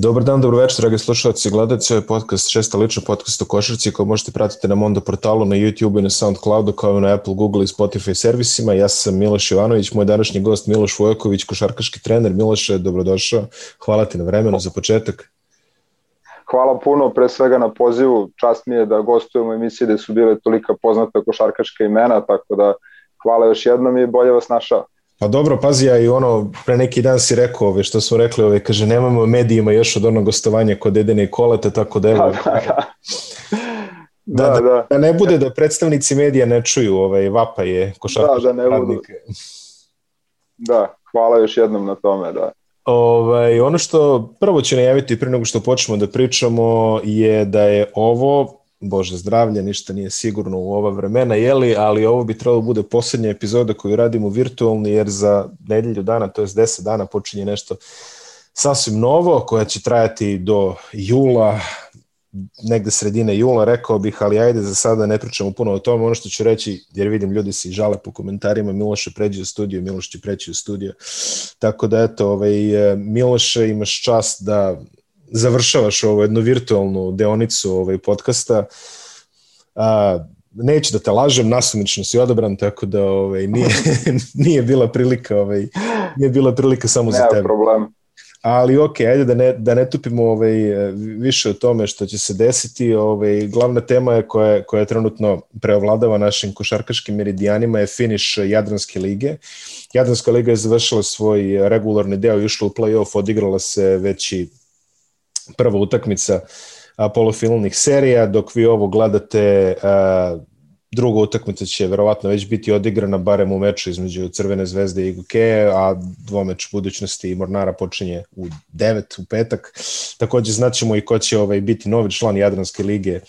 Dobar dan, dobro večer, dragi slušalci i gledalci. Ovo je podcast, šesta lična podcast o košarci koji možete pratiti na Mondo portalu, na YouTube i na Soundcloudu kao i na Apple, Google i Spotify servisima. Ja sam Miloš Ivanović, moj današnji gost Miloš Vojković, košarkaški trener. Miloše, dobrodošao. Hvala ti na vremenu za početak. Hvala puno pre svega na pozivu. Čast mi je da gostujemo emisije gde su bile tolika poznata košarkaška imena, tako da hvala još jednom i bolje vas našao. Pa dobro, pazi, ja i ono, pre neki dan si rekao ove, što smo rekli, ove, kaže, nemamo medijima još od onog gostovanja kod Edene i Kolete, tako da evo... Da, da, da. Da, da, da, ne bude da predstavnici medija ne čuju ovaj, vapa je košarkaški da, da ne budu. Da, hvala još jednom na tome, da. Ovaj, ono što prvo će najaviti pre nego što počnemo da pričamo je da je ovo Bože zdravlje, ništa nije sigurno u ova vremena, jeli, ali ovo bi trebalo da bude poslednja epizoda koju radimo virtualni, jer za nedelju dana, to je 10 dana, počinje nešto sasvim novo, koja će trajati do jula, negde sredine jula, rekao bih, ali ajde za sada ne pričamo puno o tome. Ono što ću reći, jer vidim ljudi se žale po komentarima, Miloše pređe u studio, Miloš će preći u studio. Tako da, eto, ovaj, Miloše, imaš čast da završavaš ovu jednu virtualnu deonicu ovaj podcasta. A, neću da te lažem, nasumično si odabran, tako da ovaj, nije, nije bila prilika, ovaj, nije bila prilika samo za tebe. problem. Ali ok, ajde da ne, da ne tupimo ovaj, više o tome što će se desiti. Ovaj, glavna tema je koja, koja je trenutno preovladava našim košarkaškim meridijanima je finiš Jadranske lige. Jadranska liga je završila svoj regularni deo i ušla u play-off, odigrala se već i prva utakmica polufinalnih serija, dok vi ovo gledate, druga utakmica će verovatno već biti odigrana barem u meču između Crvene zvezde i Gokeje, a dvomeč budućnosti i Mornara počinje u 9 u petak. Takođe znaćemo i ko će ovaj, biti novi član Jadranske lige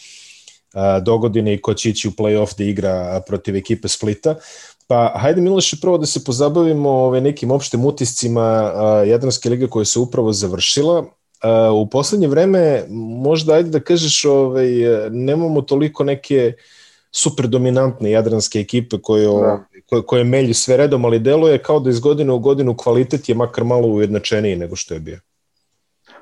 do godine i ko će ići u play-off da igra protiv ekipe Splita. Pa hajde Miloše prvo da se pozabavimo ove, nekim opštim utiscima Jadranske lige koja se upravo završila u poslednje vreme možda ajde da kažeš ovaj, nemamo toliko neke super dominantne jadranske ekipe koje, da. koje, koje melju sve redom, ali deluje kao da iz godine u godinu kvalitet je makar malo ujednačeniji nego što je bio.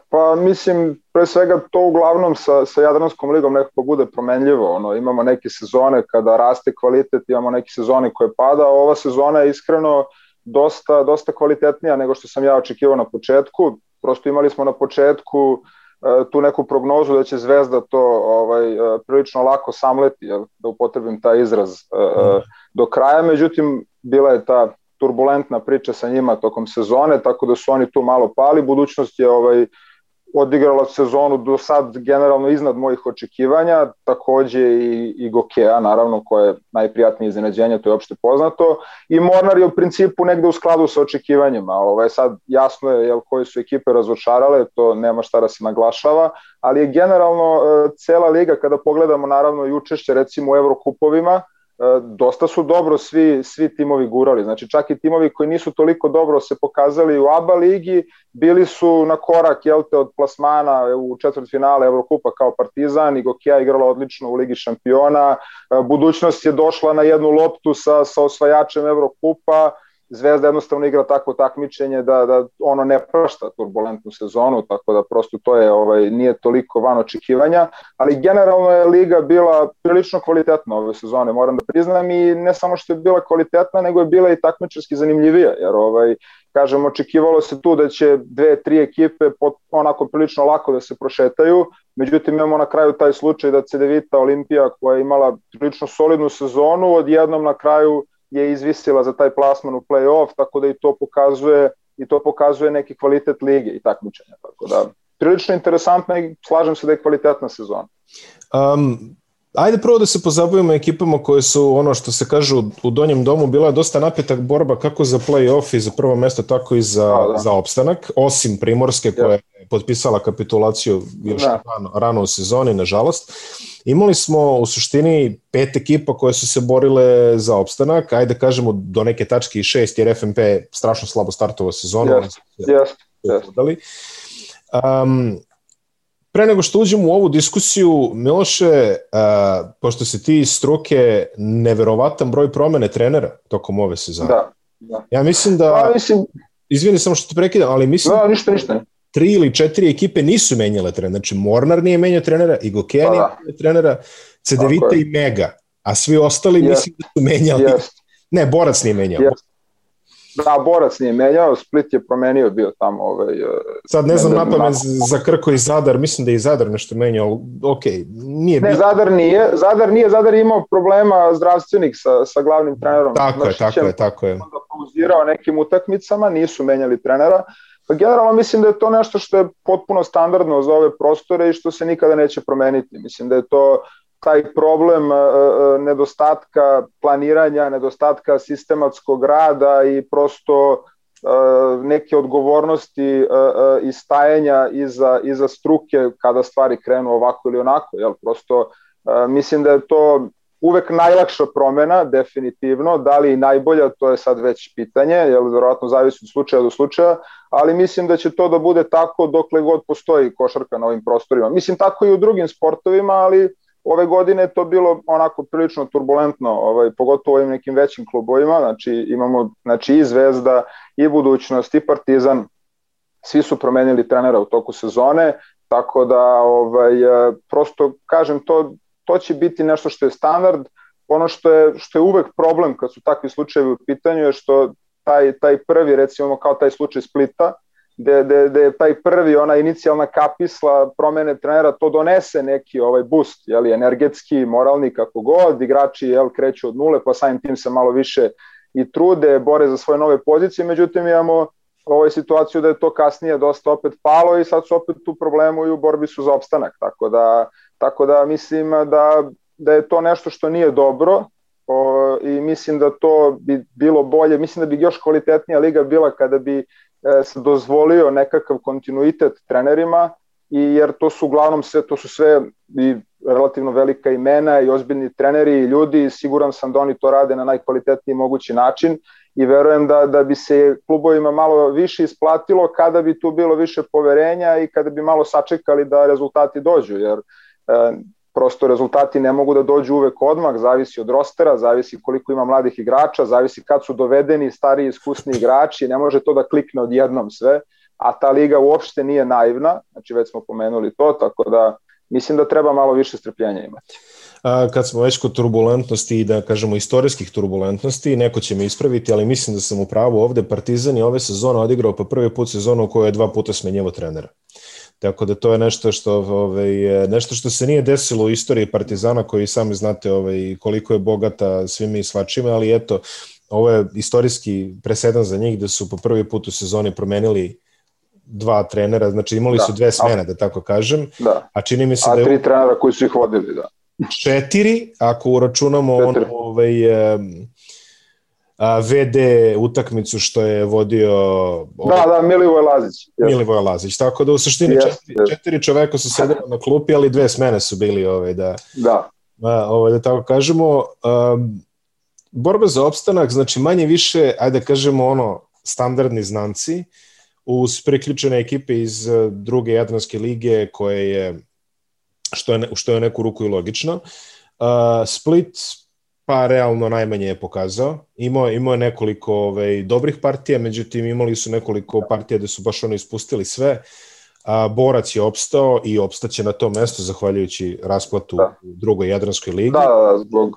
Pa mislim, pre svega to uglavnom sa, sa Jadranskom ligom nekako bude promenljivo. Ono, imamo neke sezone kada raste kvalitet, imamo neke sezone koje pada, a ova sezona je iskreno dosta, dosta kvalitetnija nego što sam ja očekivao na početku prosto imali smo na početku e, tu neku prognozu da će Zvezda to ovaj e, prilično lako samleti, jel, da upotrebim taj izraz mm. do kraja, međutim bila je ta turbulentna priča sa njima tokom sezone, tako da su oni tu malo pali, budućnost je ovaj odigrala sezonu do sad generalno iznad mojih očekivanja, takođe i, i Gokea, naravno, koje je najprijatnije iznenađenje, to je opšte poznato, i Mornar je u principu negde u skladu sa očekivanjima, ovaj, sad jasno je jel, koje su ekipe razočarale, to nema šta da se naglašava, ali je generalno e, cela liga, kada pogledamo naravno i učešće recimo u Evrokupovima, dosta su dobro svi, svi timovi gurali. Znači čak i timovi koji nisu toliko dobro se pokazali u ABA ligi, bili su na korak jelte, od plasmana u četvrtfinale Evrokupa kao Partizan i Gokija igrala odlično u Ligi šampiona. E, budućnost je došla na jednu loptu sa, sa osvajačem Evrokupa, Zvezda jednostavno igra takvo takmičenje da, da ono ne prašta turbulentnu sezonu, tako da prosto to je ovaj nije toliko van očekivanja, ali generalno je liga bila prilično kvalitetna ove sezone, moram da priznam i ne samo što je bila kvalitetna, nego je bila i takmičarski zanimljivija, jer ovaj kažem očekivalo se tu da će dve, tri ekipe pot, onako prilično lako da se prošetaju, međutim imamo na kraju taj slučaj da Cedevita Olimpija koja je imala prilično solidnu sezonu, odjednom na kraju je izvisila za taj plasman u play-off, tako da i to pokazuje i to pokazuje neki kvalitet lige i takmičenja. Tako da prilično interesantna i slažem se da je kvalitetna sezona. Um, ajde prvo da se pozabavimo ekipama koje su ono što se kaže u, u donjem domu bila je dosta napetak borba kako za play-off i za prvo mesto tako i za, da, da. za opstanak, osim Primorske koja je potpisala kapitulaciju još da. rano, rano u sezoni, nažalost. Imali smo u suštini pet ekipa koje su se borile za opstanak, ajde da kažemo do neke tačke i šest, jer FNP strašno slabo startovao sezonu. Yes, yes, yes. Um, pre nego što uđemo u ovu diskusiju, Miloše, uh, pošto se ti struke neverovatan broj promene trenera tokom ove sezone. Da, da. Ja mislim da... Pa, mislim... Izvini samo što te prekidam, ali mislim... Da, ništa, ništa. Tri ili četiri ekipe nisu menjale trenera. Znači, Mornar nije menjao trenera, Igokeja pa, nije da. menjao trenera, Cedevita i Mega, a svi ostali yes. mislim da su menjali. Yes. Ne, Borac nije menjao. Yes. Da, Borac nije menjao, Split je promenio bio tamo. Ovaj, e, Sad ne znam napamet za Krko i Zadar, mislim da je i Zadar nešto menjao, ok, nije Ne, Zadar nije, Zadar nije, Zadar je imao problema zdravstvenih sa, sa glavnim trenerom. Tako znači, je, tako je, tako je. Onda pauzirao nekim utakmicama, nisu menjali trenera, Pa generalno mislim da je to nešto što je potpuno standardno za ove prostore i što se nikada neće promeniti. Mislim da je to taj problem e, e, nedostatka planiranja, nedostatka sistematskog rada i prosto e, neke odgovornosti i stajanja iza, iza struke kada stvari krenu ovako ili onako. Jel? Prosto mislim da je to uvek najlakša promena, definitivno, da li i najbolja, to je sad već pitanje, jer verovatno zavisi od slučaja do slučaja, ali mislim da će to da bude tako dokle god postoji košarka na ovim prostorima. Mislim tako i u drugim sportovima, ali ove godine to bilo onako prilično turbulentno, ovaj, pogotovo ovim nekim većim klubovima, znači imamo znači, i Zvezda, i Budućnost, i Partizan, svi su promenili trenera u toku sezone, tako da ovaj, prosto kažem to to će biti nešto što je standard. Ono što je, što je uvek problem kad su takvi slučajevi u pitanju je što taj, taj prvi, recimo kao taj slučaj Splita, gde, gde, gde je taj prvi, ona inicijalna kapisla promene trenera, to donese neki ovaj boost, jeli, energetski, moralni, kako god, igrači jel, kreću od nule, pa samim tim se malo više i trude, bore za svoje nove pozicije, međutim imamo ovoj situaciju da je to kasnije dosta opet palo i sad su opet u problemu i u borbi su za opstanak, tako da Tako da mislim da, da je to nešto što nije dobro o, i mislim da to bi bilo bolje, mislim da bi još kvalitetnija liga bila kada bi e, se dozvolio nekakav kontinuitet trenerima i jer to su uglavnom sve, to su sve i relativno velika imena i ozbiljni treneri i ljudi i siguran sam da oni to rade na najkvalitetniji mogući način i verujem da, da bi se klubovima malo više isplatilo kada bi tu bilo više poverenja i kada bi malo sačekali da rezultati dođu, jer prosto rezultati ne mogu da dođu uvek odmah, zavisi od rostera, zavisi koliko ima mladih igrača, zavisi kad su dovedeni stari iskusni igrači, ne može to da klikne odjednom sve, a ta liga uopšte nije naivna, znači već smo pomenuli to, tako da mislim da treba malo više strpljenja imati. A, kad smo već kod turbulentnosti i da kažemo istorijskih turbulentnosti, neko će me ispraviti, ali mislim da sam u pravu ovde, Partizan je ove sezone odigrao pa prvi put sezonu u kojoj je dva puta smenjevo trenera. Tako da to je nešto što ovaj nešto što se nije desilo u istoriji Partizana koji sami znate ovaj koliko je bogata svimi i svačime, ali eto ovo je istorijski presedan za njih da su po prvi put u sezoni promenili dva trenera, znači imali da. su dve smene, da tako kažem. Da. A čini mi se a da je... Tri trenera koji su ih vodili, da. Četiri, ako uračunamo Četiri. on, ovaj, a, VD utakmicu što je vodio... Ovaj, da, da, Milivoj Lazić. Yes. Milivoj Lazić, tako da u suštini yes, četiri, yes. četiri čoveka su sedeli na klupi, ali dve smene su bili ovaj, da, da. A, ovaj, da tako kažemo. Um, borba za opstanak, znači manje više, ajde da kažemo ono, standardni znanci, uz priključene ekipe iz e, druge Jadranske lige koje je što je, što je neku ruku i logično. Uh, Split pa realno najmanje je pokazao. Imao, imao je nekoliko ovaj, dobrih partija, međutim imali su nekoliko partija da su baš ono ispustili sve. A, Borac je opstao i opstaće na tom mestu zahvaljujući rasplatu da. u drugoj Jadranskoj ligi. Da, da, zbog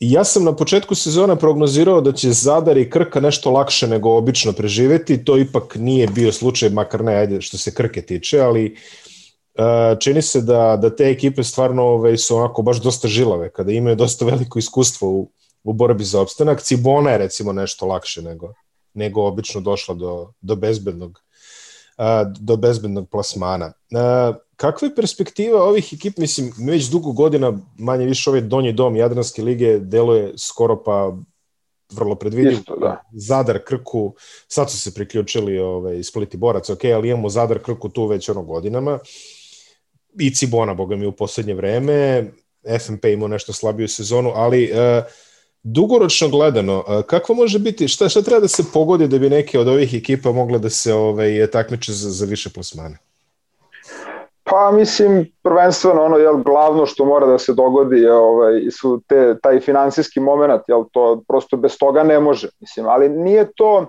ja sam na početku sezona prognozirao da će Zadar i Krka nešto lakše nego obično preživeti, to ipak nije bio slučaj, makar ne, ajde, što se Krke tiče, ali čini se da, da te ekipe stvarno ove, su onako baš dosta žilave, kada imaju dosta veliko iskustvo u, u borbi za opstanak. Cibona je recimo nešto lakše nego, nego obično došla do, do bezbednog uh, do bezbednog plasmana. Uh, kakva je perspektiva ovih ekip? Mislim, već dugo godina manje više ovaj donji dom Jadranske lige deluje skoro pa vrlo predvidiv. Isto, da. Zadar, Krku, sad su se priključili ovaj, Split i Borac, ok, ali imamo Zadar, Krku tu već ono godinama. Uh, i Cibona, boga mi, u poslednje vreme, FNP imao nešto slabiju sezonu, ali uh, dugoročno gledano, uh, kako može biti, šta, šta treba da se pogodi da bi neke od ovih ekipa mogle da se ovaj, takmiče za, za više plasmane? Pa mislim prvenstveno ono je glavno što mora da se dogodi je ovaj su te taj finansijski momenat jel to prosto bez toga ne može mislim ali nije to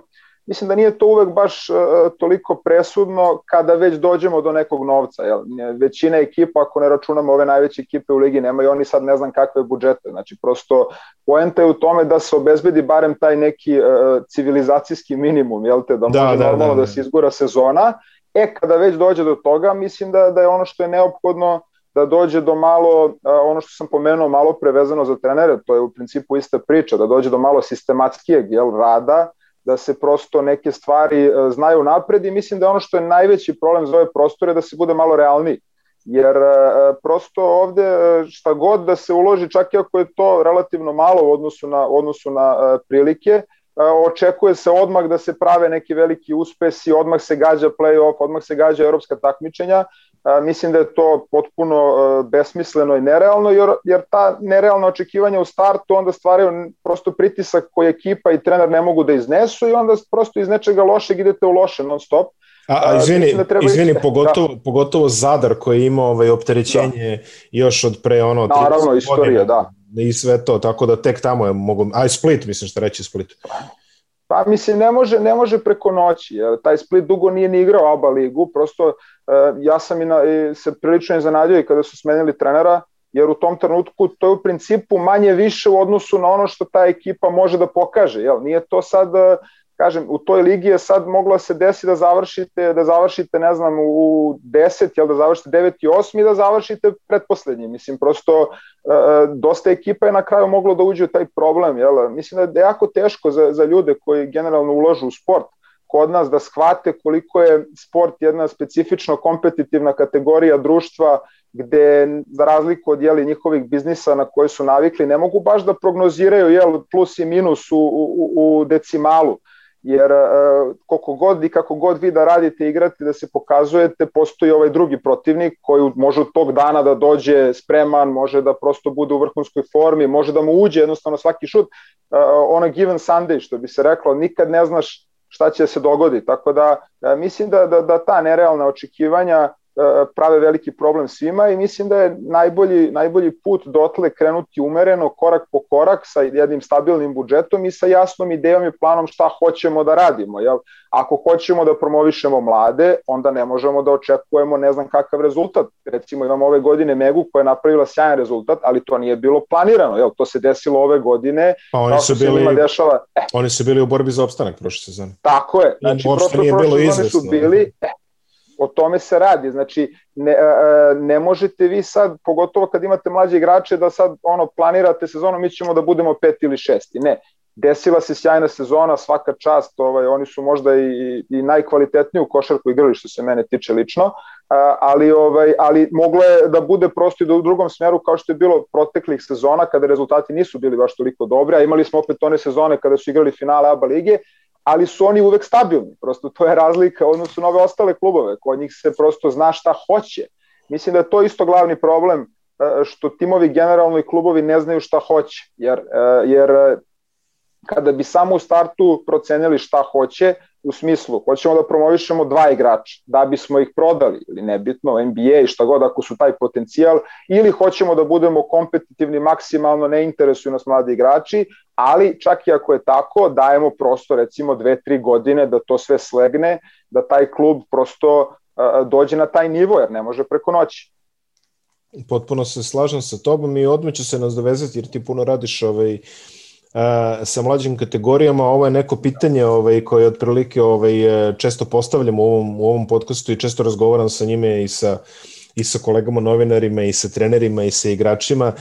mislim da nije to uvek baš uh, toliko presudno kada već dođemo do nekog novca. Jel? Većina ekipa, ako ne računamo ove najveće ekipe u ligi, nemaju oni sad ne znam kakve budžete. Znači, prosto poenta je u tome da se obezbedi barem taj neki uh, civilizacijski minimum, jel te, da, da može da, normalno da, da, da se izgura sezona. E, kada već dođe do toga, mislim da, da je ono što je neophodno da dođe do malo, ono što sam pomenuo malo prevezano za trenere, to je u principu ista priča, da dođe do malo sistematskijeg jel, rada, da se prosto neke stvari znaju napred i mislim da ono što je najveći problem za ove prostore da se bude malo realniji. Jer prosto ovde šta god da se uloži, čak i ako je to relativno malo u odnosu na, odnosu na prilike, očekuje se odmah da se prave neki veliki uspesi, odmah se gađa play-off, odmah se gađa evropska takmičenja mislim da je to potpuno e, besmisleno i nerealno, jer, jer ta nerealna očekivanja u startu onda stvaraju prosto pritisak koji ekipa i trener ne mogu da iznesu i onda prosto iz nečega lošeg idete u loše non stop. A, a izvini, da treba izvini pogotovo, da. pogotovo Zadar koji ima ovaj opterećenje da. još od pre ono Naravno, istorija, da. I sve to, tako da tek tamo je mogu, aj Split, mislim šta reći Split. Pa mislim, ne može, ne može preko noći, jer taj Split dugo nije ni igrao ABA ligu, prosto E, ja sam i, na, i se prilično iznenadio i kada su smenili trenera, jer u tom trenutku to je u principu manje više u odnosu na ono što ta ekipa može da pokaže. Jel? Nije to sad, e, kažem, u toj ligi je sad moglo se desi da završite, da završite, ne znam, u 10, jel, da završite 9 i 8 i da završite pretposlednji. Mislim, prosto e, dosta ekipa je na kraju moglo da uđe u taj problem. Jel? Mislim da je jako teško za, za ljude koji generalno ulažu u sport kod nas da shvate koliko je sport jedna specifično kompetitivna kategorija društva gde za razliku od jeli, njihovih biznisa na koje su navikli ne mogu baš da prognoziraju jel, plus i minus u, u, u decimalu jer uh, koliko god i kako god vi da radite igrate da se pokazujete postoji ovaj drugi protivnik koji može od tog dana da dođe spreman, može da prosto bude u vrhunskoj formi, može da mu uđe jednostavno svaki šut uh, on a given Sunday što bi se reklo, nikad ne znaš šta će se dogoditi. Tako da mislim da, da, da ta nerealna očekivanja E, prave veliki problem svima i mislim da je najbolji, najbolji put dotle krenuti umereno, korak po korak sa jednim stabilnim budžetom i sa jasnom idejom i planom šta hoćemo da radimo. Jel? Ako hoćemo da promovišemo mlade, onda ne možemo da očekujemo ne znam kakav rezultat. Recimo imamo ove godine Megu koja je napravila sjajan rezultat, ali to nije bilo planirano. Jel? To se desilo ove godine. Pa oni su, bili, dešava, eh. oni su bili u borbi za opstanak prošle sezone. Tako je. Znači, prošle, prošle sezone su bili, eh, o tome se radi. Znači, ne, e, e, ne možete vi sad, pogotovo kad imate mlađe igrače, da sad ono planirate sezonu, mi ćemo da budemo pet ili šesti. Ne, desila se sjajna sezona, svaka čast, ovaj, oni su možda i, i najkvalitetniji u košarku igrali što se mene tiče lično, ali, ovaj, ali moglo je da bude prosto i da u drugom smeru kao što je bilo proteklih sezona kada rezultati nisu bili baš toliko dobri, a imali smo opet one sezone kada su igrali finale ABA lige ali su oni uvek stabilni. Prosto to je razlika odnosu na ove ostale klubove. Kod njih se prosto zna šta hoće. Mislim da je to isto glavni problem e, što timovi generalno i klubovi ne znaju šta hoće. Jer, e, jer kada bi samo u startu procenili šta hoće, u smislu, hoćemo da promovišemo dva igrača, da bismo ih prodali, ili nebitno, NBA i šta god ako su taj potencijal, ili hoćemo da budemo kompetitivni maksimalno, ne interesuju nas mladi igrači, ali čak i ako je tako, dajemo prosto recimo dve, tri godine da to sve slegne, da taj klub prosto uh, dođe na taj nivo, jer ne može preko noći. Potpuno se slažem sa tobom i odmah će se nas dovezati jer ti puno radiš ovaj, uh, sa mlađim kategorijama. Ovo je neko pitanje ovaj, koje otprilike ovaj, često postavljam u ovom, u ovom podcastu i često razgovaram sa njime i sa, i sa kolegama novinarima i sa trenerima i sa igračima.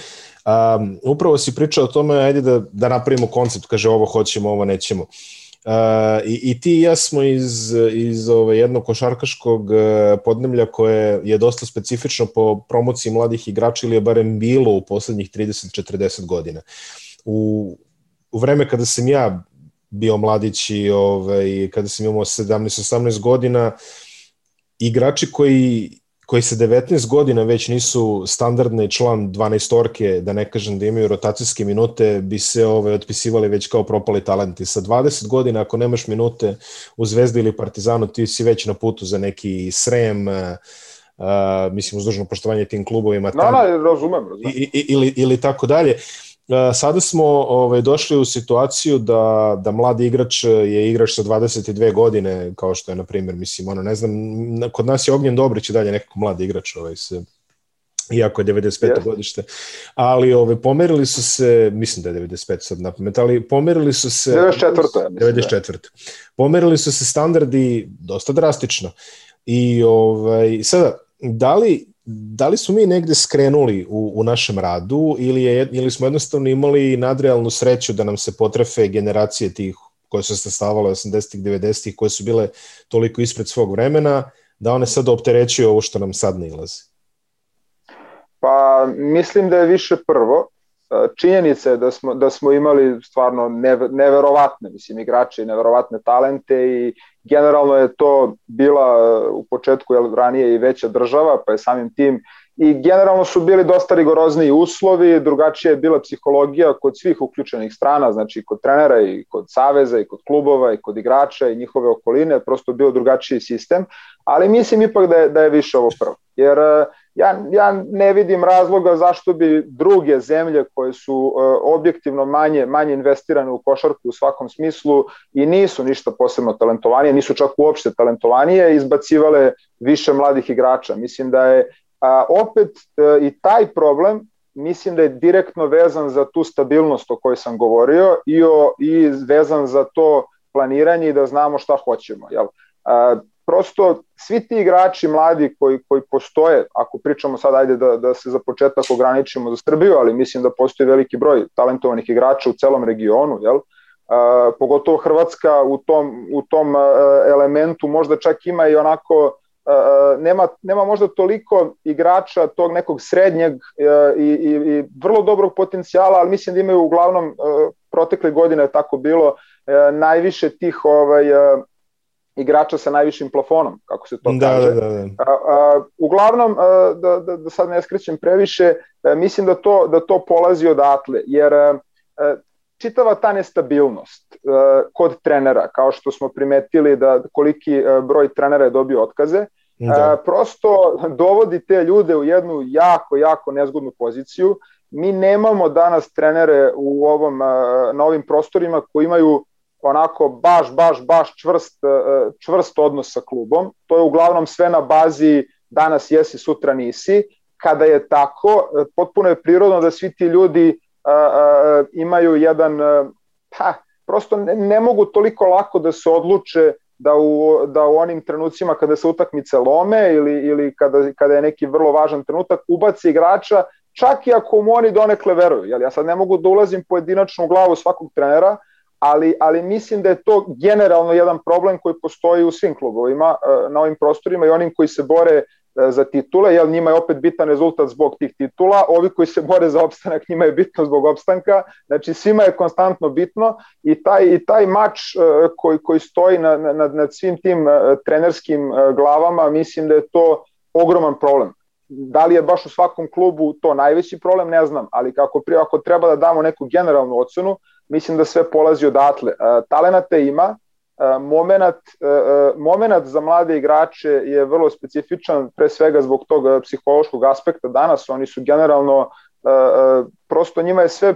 Um, upravo si pričao o tome, ajde da, da napravimo koncept, kaže ovo hoćemo, ovo nećemo. Uh, i, I ti i ja smo iz, iz ove, ovaj, jednog košarkaškog podnemlja koje je dosta specifično po promociji mladih igrača ili je barem bilo u poslednjih 30-40 godina. U, u vreme kada sam ja bio mladić i ovaj, kada sam imao 17-18 godina, igrači koji koji se 19 godina već nisu standardni član 12 orke, da ne kažem da imaju rotacijske minute, bi se ove, ovaj, otpisivali već kao propali talenti. Sa 20 godina, ako nemaš minute u Zvezdi ili Partizanu, ti si već na putu za neki srem, uh, mislim, uz dužno poštovanje tim klubovima. No, no, razumem, razumem. I, i, ili, ili tako dalje. Sada smo ovaj, došli u situaciju da, da mladi igrač je igrač sa 22 godine, kao što je, na primjer, mislim, ono, ne znam, kod nas je Ognjen Dobrić i dalje nekako mladi igrač, ovaj, se, iako je 95. Yes. godište, ali ove, pomerili su se, mislim da je 95 sad na pamet, ali pomerili su se... 94. 94. Da. Pomerili su se standardi dosta drastično. I ovaj, sada, da li, da li smo mi negde skrenuli u, u našem radu ili, je, ili smo jednostavno imali nadrealnu sreću da nam se potrefe generacije tih koje su se stavale 80-ih, 90-ih, koje su bile toliko ispred svog vremena, da one sad opterećuju ovo što nam sad ne ilazi? Pa mislim da je više prvo. Činjenica je da smo, da smo imali stvarno neverovatne mislim, igrače i neverovatne talente i generalno je to bila u početku jel, ranije i veća država, pa je samim tim i generalno su bili dosta rigorozniji uslovi, drugačija je bila psihologija kod svih uključenih strana, znači kod trenera i kod saveza i kod klubova i kod igrača i njihove okoline, prosto bio drugačiji sistem, ali mislim ipak da je, da je više ovo prvo. Jer e, ja, ja ne vidim razloga zašto bi druge zemlje koje su uh, objektivno manje, manje investirane u košarku u svakom smislu i nisu ništa posebno talentovanije, nisu čak uopšte talentovanije, izbacivale više mladih igrača. Mislim da je a, opet uh, i taj problem mislim da je direktno vezan za tu stabilnost o kojoj sam govorio i, o, i vezan za to planiranje i da znamo šta hoćemo. Jel? A, prosto svi ti igrači mladi koji, koji postoje, ako pričamo sad ajde da, da se za početak ograničimo za Srbiju, ali mislim da postoji veliki broj talentovanih igrača u celom regionu, jel? Uh, pogotovo Hrvatska u tom, u tom uh, elementu možda čak ima i onako uh, nema, nema možda toliko igrača tog nekog srednjeg uh, i, i, i vrlo dobrog potencijala, ali mislim da imaju uglavnom uh, protekle godine tako bilo uh, najviše tih ovaj, uh, igrača sa najvišim plafonom, kako se to da, kaže. Da, da, da. A, a, uglavnom, a, da, da, da sad ne skrećem previše, a, mislim da to, da to polazi odatle, jer a, a, čitava ta nestabilnost a, kod trenera, kao što smo primetili da koliki a, broj trenera je dobio otkaze, da. a, prosto dovodi te ljude u jednu jako, jako nezgodnu poziciju. Mi nemamo danas trenere u ovom, a, na ovim prostorima koji imaju onako baš, baš, baš čvrst, e, čvrst odnos sa klubom. To je uglavnom sve na bazi danas jesi, sutra nisi. Kada je tako, e, potpuno je prirodno da svi ti ljudi a, e, a, imaju jedan, pa, prosto ne, ne mogu toliko lako da se odluče da u, da u onim trenucima kada se utakmice lome ili, ili kada, kada je neki vrlo važan trenutak ubaci igrača čak i ako mu oni donekle veruju. Jel, ja sad ne mogu da ulazim pojedinačno u glavu svakog trenera, ali, ali mislim da je to generalno jedan problem koji postoji u svim klubovima e, na ovim prostorima i onim koji se bore e, za titule, jer njima je opet bitan rezultat zbog tih titula, ovi koji se bore za opstanak njima je bitno zbog opstanka, znači svima je konstantno bitno i taj, i taj mač e, koji, koji stoji nad, nad, nad svim tim trenerskim glavama, mislim da je to ogroman problem. Da li je baš u svakom klubu to najveći problem, ne znam, ali kako, ako treba da damo neku generalnu ocenu, mislim da sve polazi odatle. E, talenata ima, e, moment, e, moment za mlade igrače je vrlo specifičan, pre svega zbog tog psihološkog aspekta danas, oni su generalno, prosto njima je sve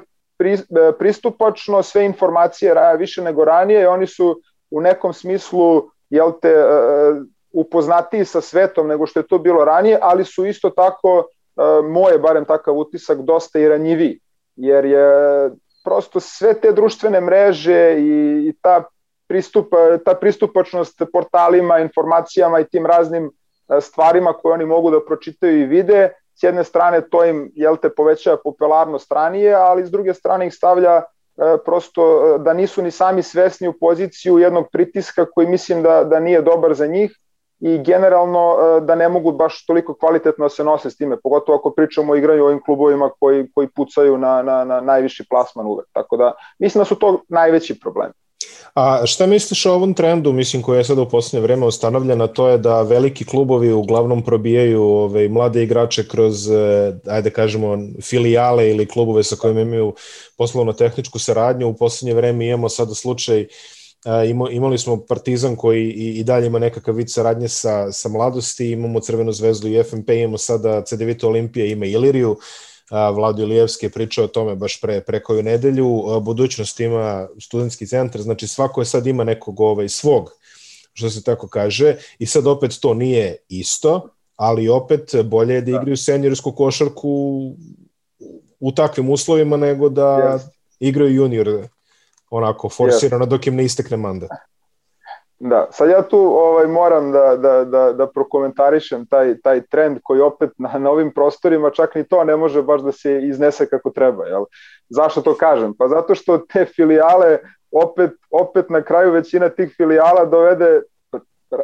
pristupačno, sve informacije raja više nego ranije i oni su u nekom smislu, jel te, upoznatiji sa svetom nego što je to bilo ranije, ali su isto tako, moje barem takav utisak, dosta i ranjiviji, jer je prosto sve te društvene mreže i, i ta, pristup, ta pristupačnost portalima, informacijama i tim raznim e, stvarima koje oni mogu da pročitaju i vide, s jedne strane to im jel te povećava popularnost ranije, ali s druge strane ih stavlja e, prosto e, da nisu ni sami svesni u poziciju jednog pritiska koji mislim da, da nije dobar za njih i generalno e, da ne mogu baš toliko kvalitetno da se nose s time, pogotovo ako pričamo o igranju ovim klubovima koji, koji pucaju na, na, na najviši plasman uvek. Tako da mislim da su to najveći problemi. A šta misliš o ovom trendu, mislim, koji je sada u poslednje vreme ustanovljena, to je da veliki klubovi uglavnom probijaju ove, ovaj, mlade igrače kroz, e, ajde kažemo, filijale ili klubove sa kojima imaju poslovno-tehničku saradnju. U poslednje vreme imamo sada slučaj uh, imali smo Partizan koji i, i dalje ima nekakav vid saradnje sa, sa mladosti, imamo Crvenu zvezdu i FNP, imamo sada CDVita Olimpija, ima Iliriju, Vlado Ilijevski je pričao o tome baš pre, pre koju nedelju, budućnost ima studentski centar, znači svako je sad ima nekog ovaj, svog, što se tako kaže, i sad opet to nije isto, ali opet bolje je da, da. igraju seniorsku košarku u takvim uslovima nego da yes. igraju junior onako forsirano yes. dok im ne istekne mandat. Da, sad ja tu ovaj, moram da, da, da, da prokomentarišem taj, taj trend koji opet na, na ovim prostorima čak ni to ne može baš da se iznese kako treba. Jel? Zašto to kažem? Pa zato što te filijale opet, opet na kraju većina tih filijala dovede,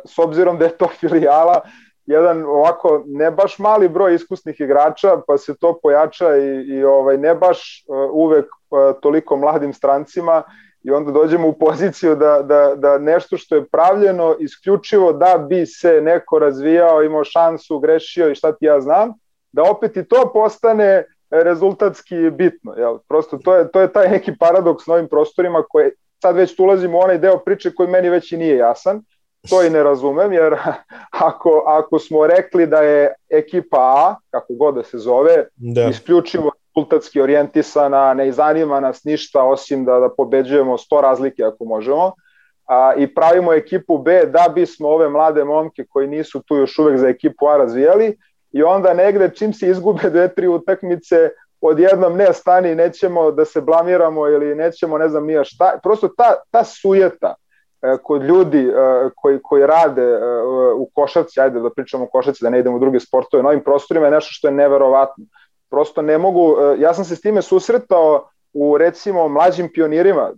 s obzirom da je to filijala, jedan ovako ne baš mali broj iskusnih igrača, pa se to pojača i, i ovaj ne baš uh, uvek uh, toliko mladim strancima i onda dođemo u poziciju da, da, da nešto što je pravljeno isključivo da bi se neko razvijao, imao šansu, grešio i šta ti ja znam, da opet i to postane rezultatski bitno. Jel? Prosto to je, to je taj neki paradoks na ovim prostorima koje sad već ulazimo u onaj deo priče koji meni već i nije jasan, to i ne razumem, jer ako, ako smo rekli da je ekipa A, kako god da se zove, da. isključivo rezultatski orijentisana, ne zanima nas ništa osim da, da pobeđujemo 100 razlike ako možemo, a, i pravimo ekipu B da bismo ove mlade momke koji nisu tu još uvek za ekipu A razvijali i onda negde čim se izgube dve, tri utakmice, odjednom ne stani, nećemo da se blamiramo ili nećemo ne znam nija šta, prosto ta, ta sujeta kod ljudi e, koji, koji rade e, u košarci, ajde da pričamo o košarci, da ne idemo u druge sportove, na ovim prostorima je nešto što je neverovatno. Prosto ne mogu, ja sam se s time susretao u recimo mlađim pionirima,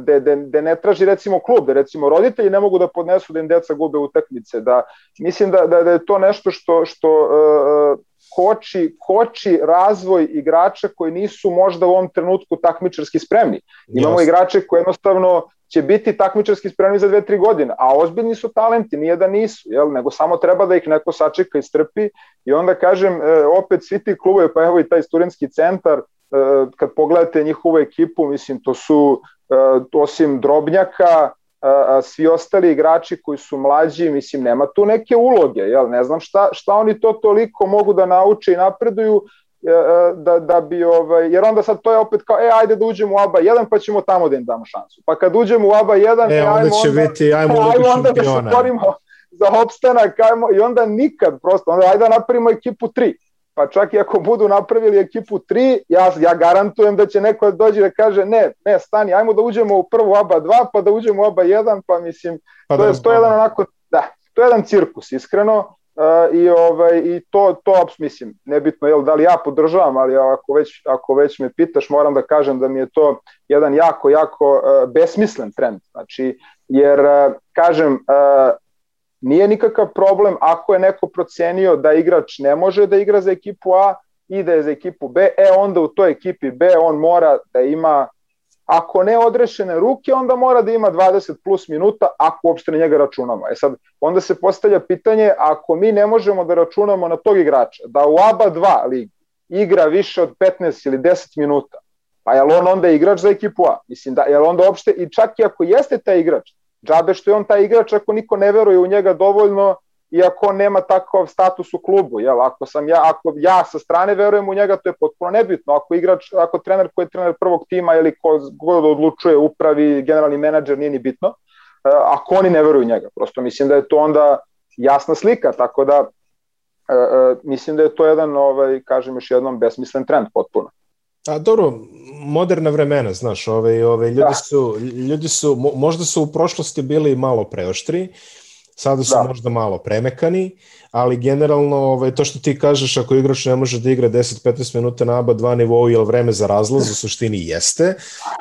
gde, gde, gde ne traži recimo klub, da recimo roditelji ne mogu da podnesu da im deca gube utakmice, da mislim da, da, da je to nešto što, što uh, koči, koči razvoj igrača koji nisu možda u ovom trenutku takmičarski spremni. Imamo yes. igrače koji jednostavno će biti takmičarski spremni za dve, tri godine, a ozbiljni su talenti, nije da nisu, jel? nego samo treba da ih neko sačeka i strpi i onda kažem, e, opet svi ti klubovi, pa evo i taj studentski centar, e, kad pogledate njihovu ekipu, mislim, to su e, osim Drobnjaka, svi ostali igrači koji su mlađi, mislim, nema tu neke uloge, jel? ne znam šta, šta oni to toliko mogu da nauče i napreduju, da, da bi, ovaj, jer onda sad to je opet kao, e, ajde da uđemo u ABA 1 pa ćemo tamo da im damo šansu. Pa kad uđemo u ABA 1, e, e onda će onda, biti, ajmo, e, ajmo onda da se borimo za opstanak, ajmo, i onda nikad prosto, onda ajde da napravimo ekipu 3. Pa čak i ako budu napravili ekipu 3, ja, ja garantujem da će neko dođi da kaže ne, ne, stani, ajmo da uđemo u prvu ABA 2, pa da uđemo u ABA 1, pa mislim, pa to, da je, to je jedan onako, da, to je jedan cirkus, iskreno, Uh, i ovaj i to to mislim nebitno je da li ja podržavam ali ako već ako već me pitaš moram da kažem da mi je to jedan jako jako uh, besmislen trend. Znači jer uh, kažem uh, nije nikakav problem ako je neko procenio da igrač ne može da igra za ekipu A i da je za ekipu B, e onda u toj ekipi B on mora da ima Ako ne odrešene ruke, onda mora da ima 20 plus minuta, ako uopšte na njega računamo. E sad, onda se postavlja pitanje, ako mi ne možemo da računamo na tog igrača, da u ABA 2 ligi igra više od 15 ili 10 minuta, pa je li on onda igrač za ekipu A? Mislim, da, je li onda uopšte, i čak i ako jeste taj igrač, džabe što je on taj igrač, ako niko ne veruje u njega dovoljno, iako nema takav status u klubu, jel? Ako sam ja, ako ja sa strane verujem u njega, to je potpuno nebitno. Ako igrač, ako trener koji je trener prvog tima ili ko god odlučuje, upravi, generalni menadžer, nije ni bitno, e, ako oni ne veruju u njega. Prosto mislim da je to onda jasna slika, tako da e, e, mislim da je to jedan, ovaj, kažem još jednom, besmislen trend potpuno. A dobro, moderna vremena, znaš, ove, ove, ljudi, da. su, ljudi su, možda su u prošlosti bili malo preoštri, Sada su da. možda malo premekani, ali generalno ovaj, to što ti kažeš ako igrač ne može da igra 10-15 minuta na ABA 2 nivou ili vreme za razlaz u suštini jeste,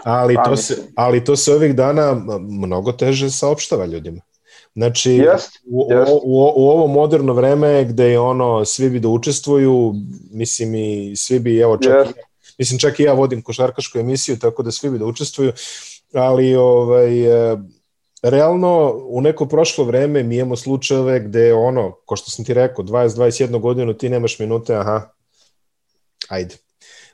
ali pa, to, se, ali to se ovih dana mnogo teže saopštava ljudima. Znači, jest, u, jest. U, u, u ovo moderno vreme gde je ono, svi bi da učestvuju, mislim i svi bi, evo čak, jest. mislim čak i ja vodim košarkašku emisiju, tako da svi bi da učestvuju, ali ovaj, realno u neko prošlo vreme mi imamo slučajeve gde ono, ko što sam ti rekao, 20-21 godinu ti nemaš minute, aha, ajde.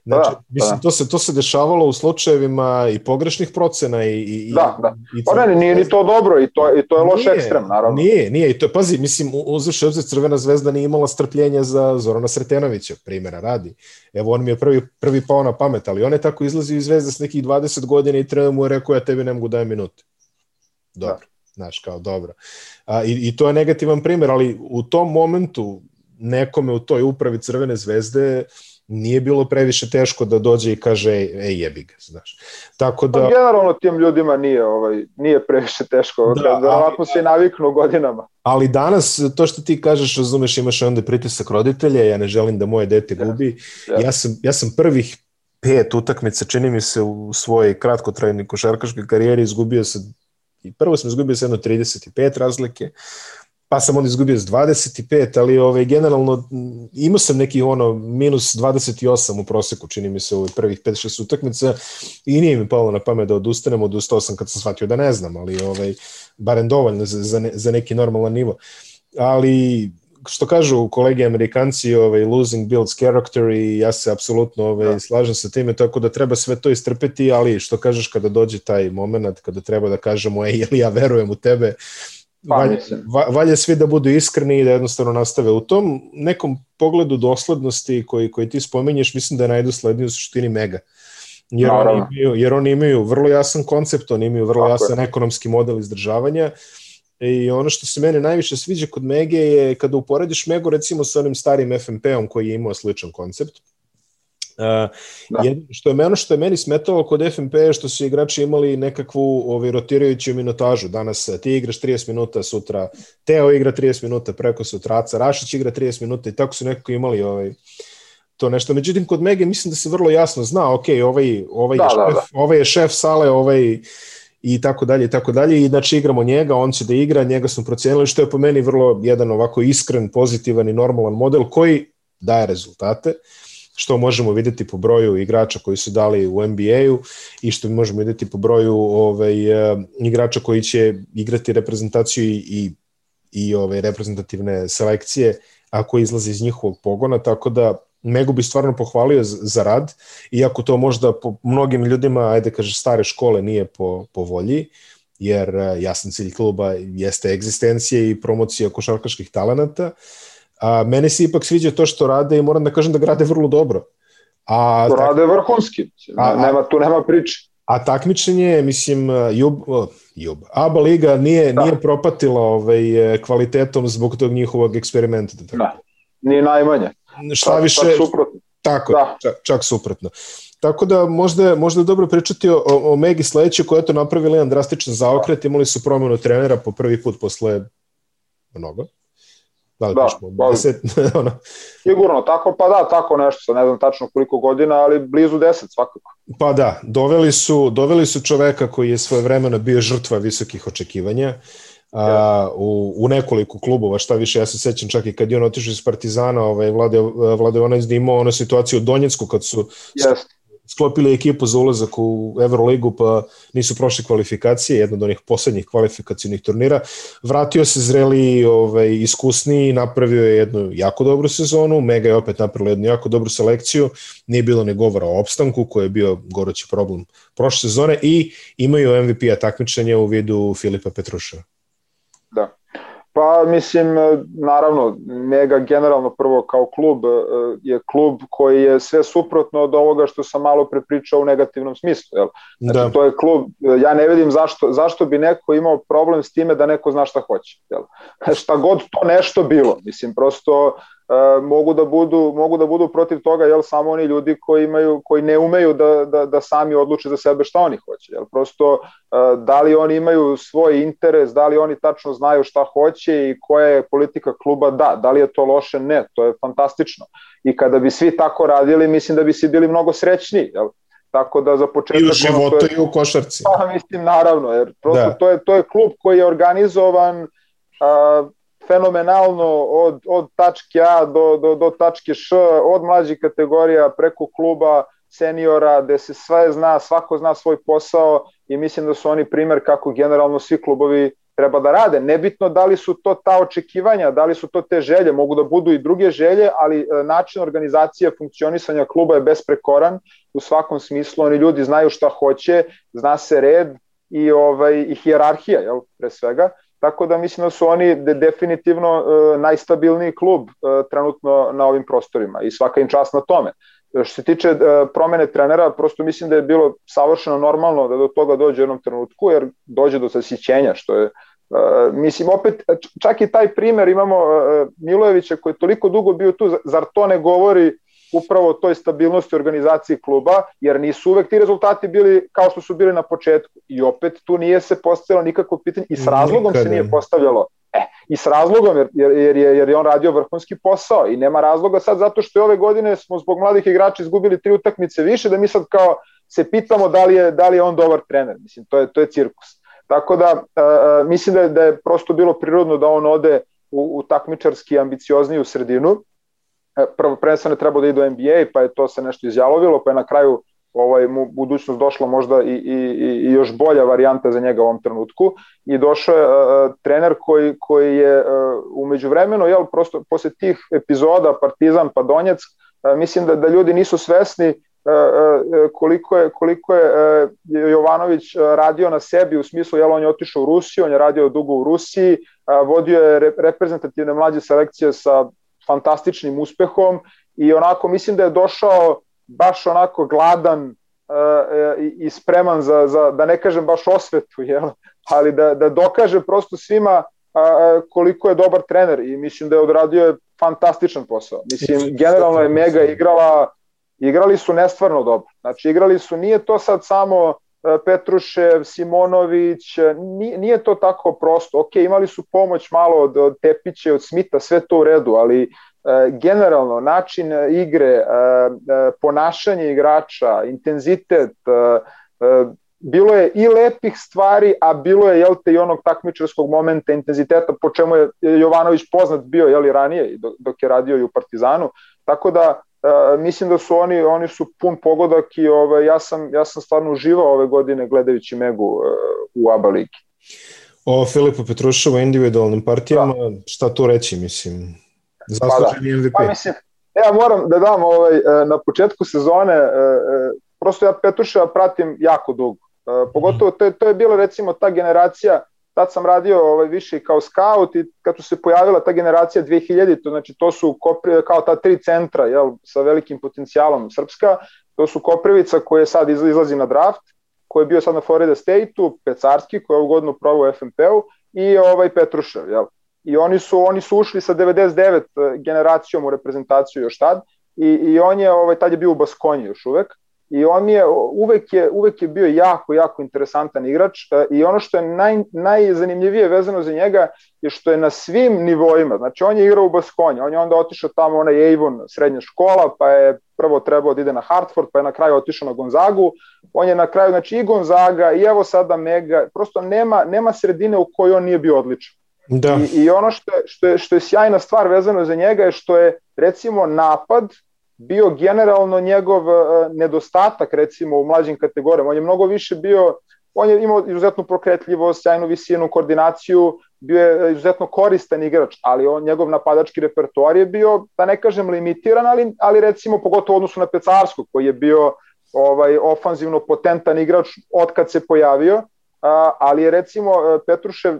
Znači, da, mislim, da. To, se, to se dešavalo u slučajevima i pogrešnih procena i... i da, da. I pa ne, nije ni to dobro i to, i to je loš ekstrem, naravno. Nije, nije. I to, pazi, mislim, uzviš obzir Crvena zvezda nije imala strpljenja za Zorana Sretenovića, primjera radi. Evo, on mi je prvi, prvi pao na pamet, ali on je tako izlazio iz zvezda s nekih 20 godina i trener mu je rekao, ja tebi ne mogu dajem minute. Dobro. Da. Znaš, kao dobro. A, i, I to je negativan primjer, ali u tom momentu nekome u toj upravi Crvene zvezde nije bilo previše teško da dođe i kaže ej jebi ga, znaš. Tako da pa generalno tim ljudima nije ovaj nije previše teško, da, verovatno se naviknu godinama. Ali danas to što ti kažeš, razumeš, imaš onda pritisak roditelja, ja ne želim da moje dete gubi. Ja, ja. ja sam ja sam prvih pet utakmica, čini mi se u svojoj kratkotrajnoj košarkaškoj karijeri izgubio se i prvo sam izgubio se jedno 35 razlike, pa sam onda izgubio s 25, ali ovaj, generalno imao sam neki ono minus 28 u proseku, čini mi se u prvih 5-6 utakmica i nije mi palo na pamet da odustanem, odustao sam kad sam shvatio da ne znam, ali ovaj, barem dovoljno za, za, ne, za neki normalan nivo. Ali što kažu kolege Amerikanci, ovaj, losing builds character i ja se apsolutno ovaj, da. slažem sa time, tako da treba sve to istrpeti, ali što kažeš kada dođe taj moment, kada treba da kažemo, ej, jel ja verujem u tebe, Pa, valje, valje svi da budu iskreni i da jednostavno nastave. U tom nekom pogledu doslednosti koji, koji ti spominješ, mislim da je najdosledniji u suštini Mega. Jer oni, imaju, jer oni imaju vrlo jasan koncept, oni imaju vrlo Tako jasan je. ekonomski model izdržavanja i ono što se mene najviše sviđa kod Mege je kada uporediš Megu recimo sa onim starim FMP-om koji je imao sličan koncept, Uh, da. jedno što je meno što je meni smetalo kod FNP je što su igrači imali nekakvu ovaj, rotirajuću minutažu. Danas ti igraš 30 minuta, sutra Teo igra 30 minuta, preko sutra Aca Rašić igra 30 minuta i tako su nekako imali ovaj, to nešto. Međutim, kod Mege mislim da se vrlo jasno zna, ok, ovaj, ovaj, da, je, da, šef, da. ovaj je šef sale, ovaj i tako dalje i tako dalje i znači igramo njega, on će da igra, njega smo procenili što je po meni vrlo jedan ovako iskren, pozitivan i normalan model koji daje rezultate. Što možemo videti po broju igrača koji su dali u NBA-u i što možemo videti po broju ovaj, e, igrača koji će igrati reprezentaciju i, i, i ovaj, reprezentativne selekcije ako izlazi iz njihovog pogona, tako da Megu bi stvarno pohvalio za rad, iako to možda po mnogim ljudima, ajde kaže stare škole, nije po, po volji, jer e, jasan cilj kluba jeste egzistencija i promocija košarkaških talenata, A, mene se ipak sviđa to što rade i moram da kažem da grade vrlo dobro. A, to rade vrhunski, a, nema, tu nema priče. A takmičenje, mislim, Jub, Jub, ABA liga nije, da. nije propatila ovaj, kvalitetom zbog tog njihovog eksperimenta. Da, da. Nije najmanje. Šta više, čak suprotno. Tako, da. čak, čak suprotno. Tako da možda, možda je dobro pričati o, o, Megi sledeće koja je to napravila jedan drastičan zaokret, imali su promenu trenera po prvi put posle mnogo. Da, li da, pa, deset, ono. Sigurno, tako, pa da, tako nešto, sad ne znam tačno koliko godina, ali blizu 10 svakako. Pa da, doveli su, doveli su čoveka koji je svoje vremena bio žrtva visokih očekivanja, a, u, u nekoliko klubova, šta više, ja se sećam čak i kad je on otišao iz Partizana, ovaj, Vlade, Vlade Onaj da imao ono situaciju u Donjecku kad su yes sklopili ekipu za ulazak u Euroligu, pa nisu prošli kvalifikacije, jedna od onih poslednjih kvalifikacijnih turnira. Vratio se zreli, ovaj, iskusniji, napravio je jednu jako dobru sezonu, Mega je opet napravila jednu jako dobru selekciju, nije bilo ne govora o opstanku, koji je bio gorući problem prošle sezone i imaju MVP-a takmičenja u vidu Filipa Petruša. Da. Pa mislim, e, naravno, Mega generalno prvo kao klub e, je klub koji je sve suprotno od ovoga što sam malo prepričao u negativnom smislu. Jel? Znači, da. to je klub, e, ja ne vidim zašto, zašto bi neko imao problem s time da neko zna šta hoće. Jel? Šta god to nešto bilo. Mislim, prosto mogu da budu mogu da budu protiv toga jel samo oni ljudi koji imaju koji ne umeju da, da, da sami odluče za sebe šta oni hoće jel. Prosto e, da li oni imaju svoj interes da li oni tačno znaju šta hoće i koja je politika kluba da. Da li je to loše? Ne to je fantastično. I kada bi svi tako radili mislim da bi svi bili mnogo srećni jel. Tako da za početak... I u životu i u košarci. Pa, mislim, naravno, jer prosto da. to, je, to je klub koji je organizovan a, fenomenalno od, od tačke A do, do, do tačke Š, od mlađih kategorija preko kluba seniora, gde se sve zna, svako zna svoj posao i mislim da su oni primer kako generalno svi klubovi treba da rade. Nebitno da li su to ta očekivanja, da li su to te želje, mogu da budu i druge želje, ali e, način organizacije funkcionisanja kluba je besprekoran u svakom smislu. Oni ljudi znaju šta hoće, zna se red i, ovaj, i hijerarhija, jel, pre svega. Tako da mislim da su oni de, definitivno e, najstabilniji klub e, trenutno na ovim prostorima i svaka im čast na tome. Što se tiče e, promene trenera, prosto mislim da je bilo savršeno normalno da do toga dođe u jednom trenutku, jer dođe do sasićenja, što je Uh, mislim, opet, čak i taj primer imamo uh, Milojevića koji je toliko dugo bio tu, zar to ne govori upravo toj stabilnosti organizacije kluba, jer nisu uvek ti rezultati bili kao što su bili na početku. I opet tu nije se postavilo nikakvo pitanje i s razlogom Nikada. se nije postavljalo. E, i s razlogom, jer, jer, jer, je, jer je on radio vrhunski posao i nema razloga sad zato što je ove godine smo zbog mladih igrača izgubili tri utakmice više, da mi sad kao se pitamo da li je, da li je on dobar trener. Mislim, to je, to je cirkus. Tako da, uh, mislim da je, da je prosto bilo prirodno da on ode u, u takmičarski ambiciozniju sredinu. Prvo, prvenstveno treba da ide u NBA, pa je to se nešto izjalovilo, pa je na kraju ovaj, mu budućnost došla možda i, i, i još bolja varijanta za njega u ovom trenutku. I došao je uh, trener koji, koji je uh, umeđu vremenu, jel, prosto posle tih epizoda Partizan pa Donjeck, uh, mislim da, da ljudi nisu svesni uh, koliko je, koliko je uh, Jovanović radio na sebi u smislu, jel, on je otišao u Rusiju, on je radio dugo u Rusiji, uh, vodio je reprezentativne mlađe selekcije sa fantastičnim uspehom i onako mislim da je došao baš onako gladan uh, i spreman za, za, da ne kažem baš osvetu, jel? ali da, da dokaže prosto svima koliko je dobar trener i mislim da je odradio fantastičan posao. Mislim, generalno je Mega igrala, igrali su nestvarno dobro. Znači, igrali su, nije to sad samo Petrušev, Simonović, nije, nije to tako prosto. Ok, imali su pomoć malo od, od Tepiće, od Smita, sve to u redu, ali E, generalno način igre, ponašanje igrača, intenzitet, bilo je i lepih stvari, a bilo je jel te i onog takmičarskog momenta intenziteta po čemu je Jovanović poznat bio jel ranije dok je radio i u Partizanu. Tako da mislim da su oni oni su pun pogodak i ovaj ja sam ja sam stvarno uživao ove godine gledajući Megu u ABA ligi. O Filipu Petruševu individualnim partijama, da. šta tu reći, mislim? Zasluženi pa da. MVP. Pa mislim, ja moram da dam ovaj, e, na početku sezone, e, e, prosto ja Petruševa pratim jako dugo. Pogotovo to je, to je bila recimo ta generacija, tad sam radio ovaj, više kao scout i kad su se pojavila ta generacija 2000, to znači to su kopri, kao ta tri centra jel, sa velikim potencijalom Srpska, to su Koprivica koji je sad izlazi na draft, koji je bio sad na Florida State-u, Pecarski koji je ugodno provao u FNP-u i ovaj Petrušev. Jel i oni su oni su ušli sa 99 eh, generacijom u reprezentaciju još tad i, i on je ovaj tad je bio u Baskonji još uvek i on je uvek je uvek je bio jako jako interesantan igrač eh, i ono što je naj najzanimljivije vezano za njega je što je na svim nivoima. Znači on je igrao u Baskonji on je onda otišao tamo onaj Avon srednja škola pa je prvo trebao da ide na Hartford pa je na kraju otišao na Gonzagu. On je na kraju znači i Gonzaga i evo sada Mega prosto nema nema sredine u kojoj on nije bio odličan. Da. I, I ono što je, što, je, što je sjajna stvar vezano za njega je što je recimo napad bio generalno njegov uh, nedostatak recimo u mlađim kategorijama. On je mnogo više bio, on je imao izuzetnu prokretljivost, sjajnu visinu, koordinaciju, bio je izuzetno koristan igrač, ali on njegov napadački repertoar je bio, da ne kažem limitiran, ali, ali recimo pogotovo u odnosu na Pecarskog koji je bio ovaj ofanzivno potentan igrač od kad se pojavio, a, ali je recimo e, Petrušev e,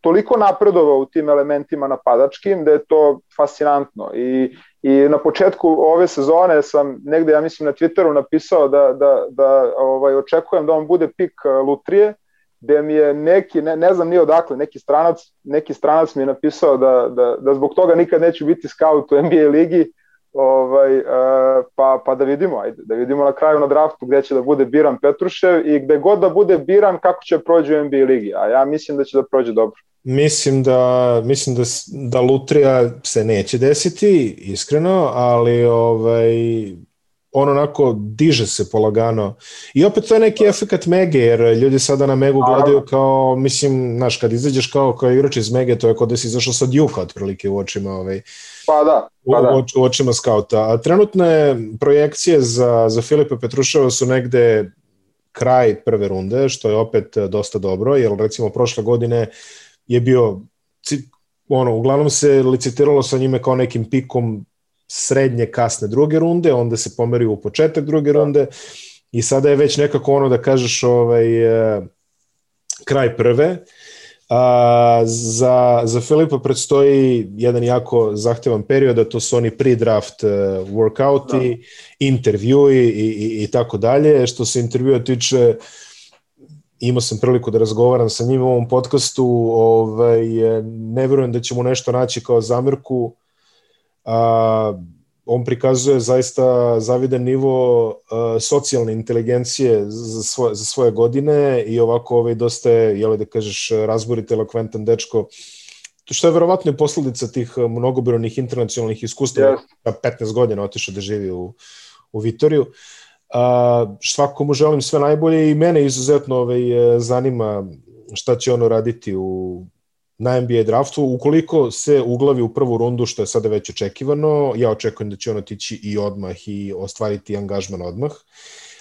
toliko napredovao u tim elementima napadačkim da je to fascinantno i, i na početku ove sezone sam negde ja mislim na Twitteru napisao da, da, da ovaj, očekujem da on bude pik e, Lutrije gde mi je neki, ne, ne znam ni odakle, neki stranac, neki stranac mi je napisao da, da, da zbog toga nikad neću biti scout u NBA ligi, ovaj, uh, pa, pa da vidimo, ajde, da vidimo na kraju na draftu gde će da bude biran Petrušev i gde god da bude biran kako će prođe u NBA ligi, a ja mislim da će da prođe dobro. Mislim da, mislim da, da Lutrija se neće desiti, iskreno, ali ovaj, on onako diže se polagano. I opet to je neki efekat Mege, jer ljudi sada na Megu gledaju kao, mislim, znaš, kad izađeš kao, kao igrač iz Mege, to je kod da si izašao sa Djuka otprilike u očima ovaj, Pa da, pa da. U, u očima skauta. A trenutne projekcije za, za Filipa Petruševa su negde kraj prve runde, što je opet dosta dobro, jer recimo prošle godine je bio ono, uglavnom se licitiralo sa njime kao nekim pikom srednje kasne druge runde, onda se pomerio u početak druge runde i sada je već nekako ono da kažeš ovaj, kraj prve. A, za, za Filipa predstoji jedan jako zahtevan period, a to su oni pre-draft uh, workouti, da. intervjui i, i, i tako dalje. Što se intervjua tiče, imao sam priliku da razgovaram sa njim u ovom podcastu, ovaj, ne verujem da ćemo nešto naći kao zamirku, a, on prikazuje zaista zavidan nivo uh, socijalne inteligencije za svoje, za svoje godine i ovako ovaj, dosta je, jel da kažeš, razborit, elokventan dečko, što je verovatno i posledica tih mnogobrojnih internacionalnih iskustava, yes. 15 godina otišao da živi u, u Vitoriju. Uh, svako mu želim sve najbolje i mene izuzetno ovaj, zanima šta će ono raditi u na NBA draftu, ukoliko se uglavi u prvu rundu, što je sada već očekivano, ja očekujem da će on otići i odmah i ostvariti angažman odmah.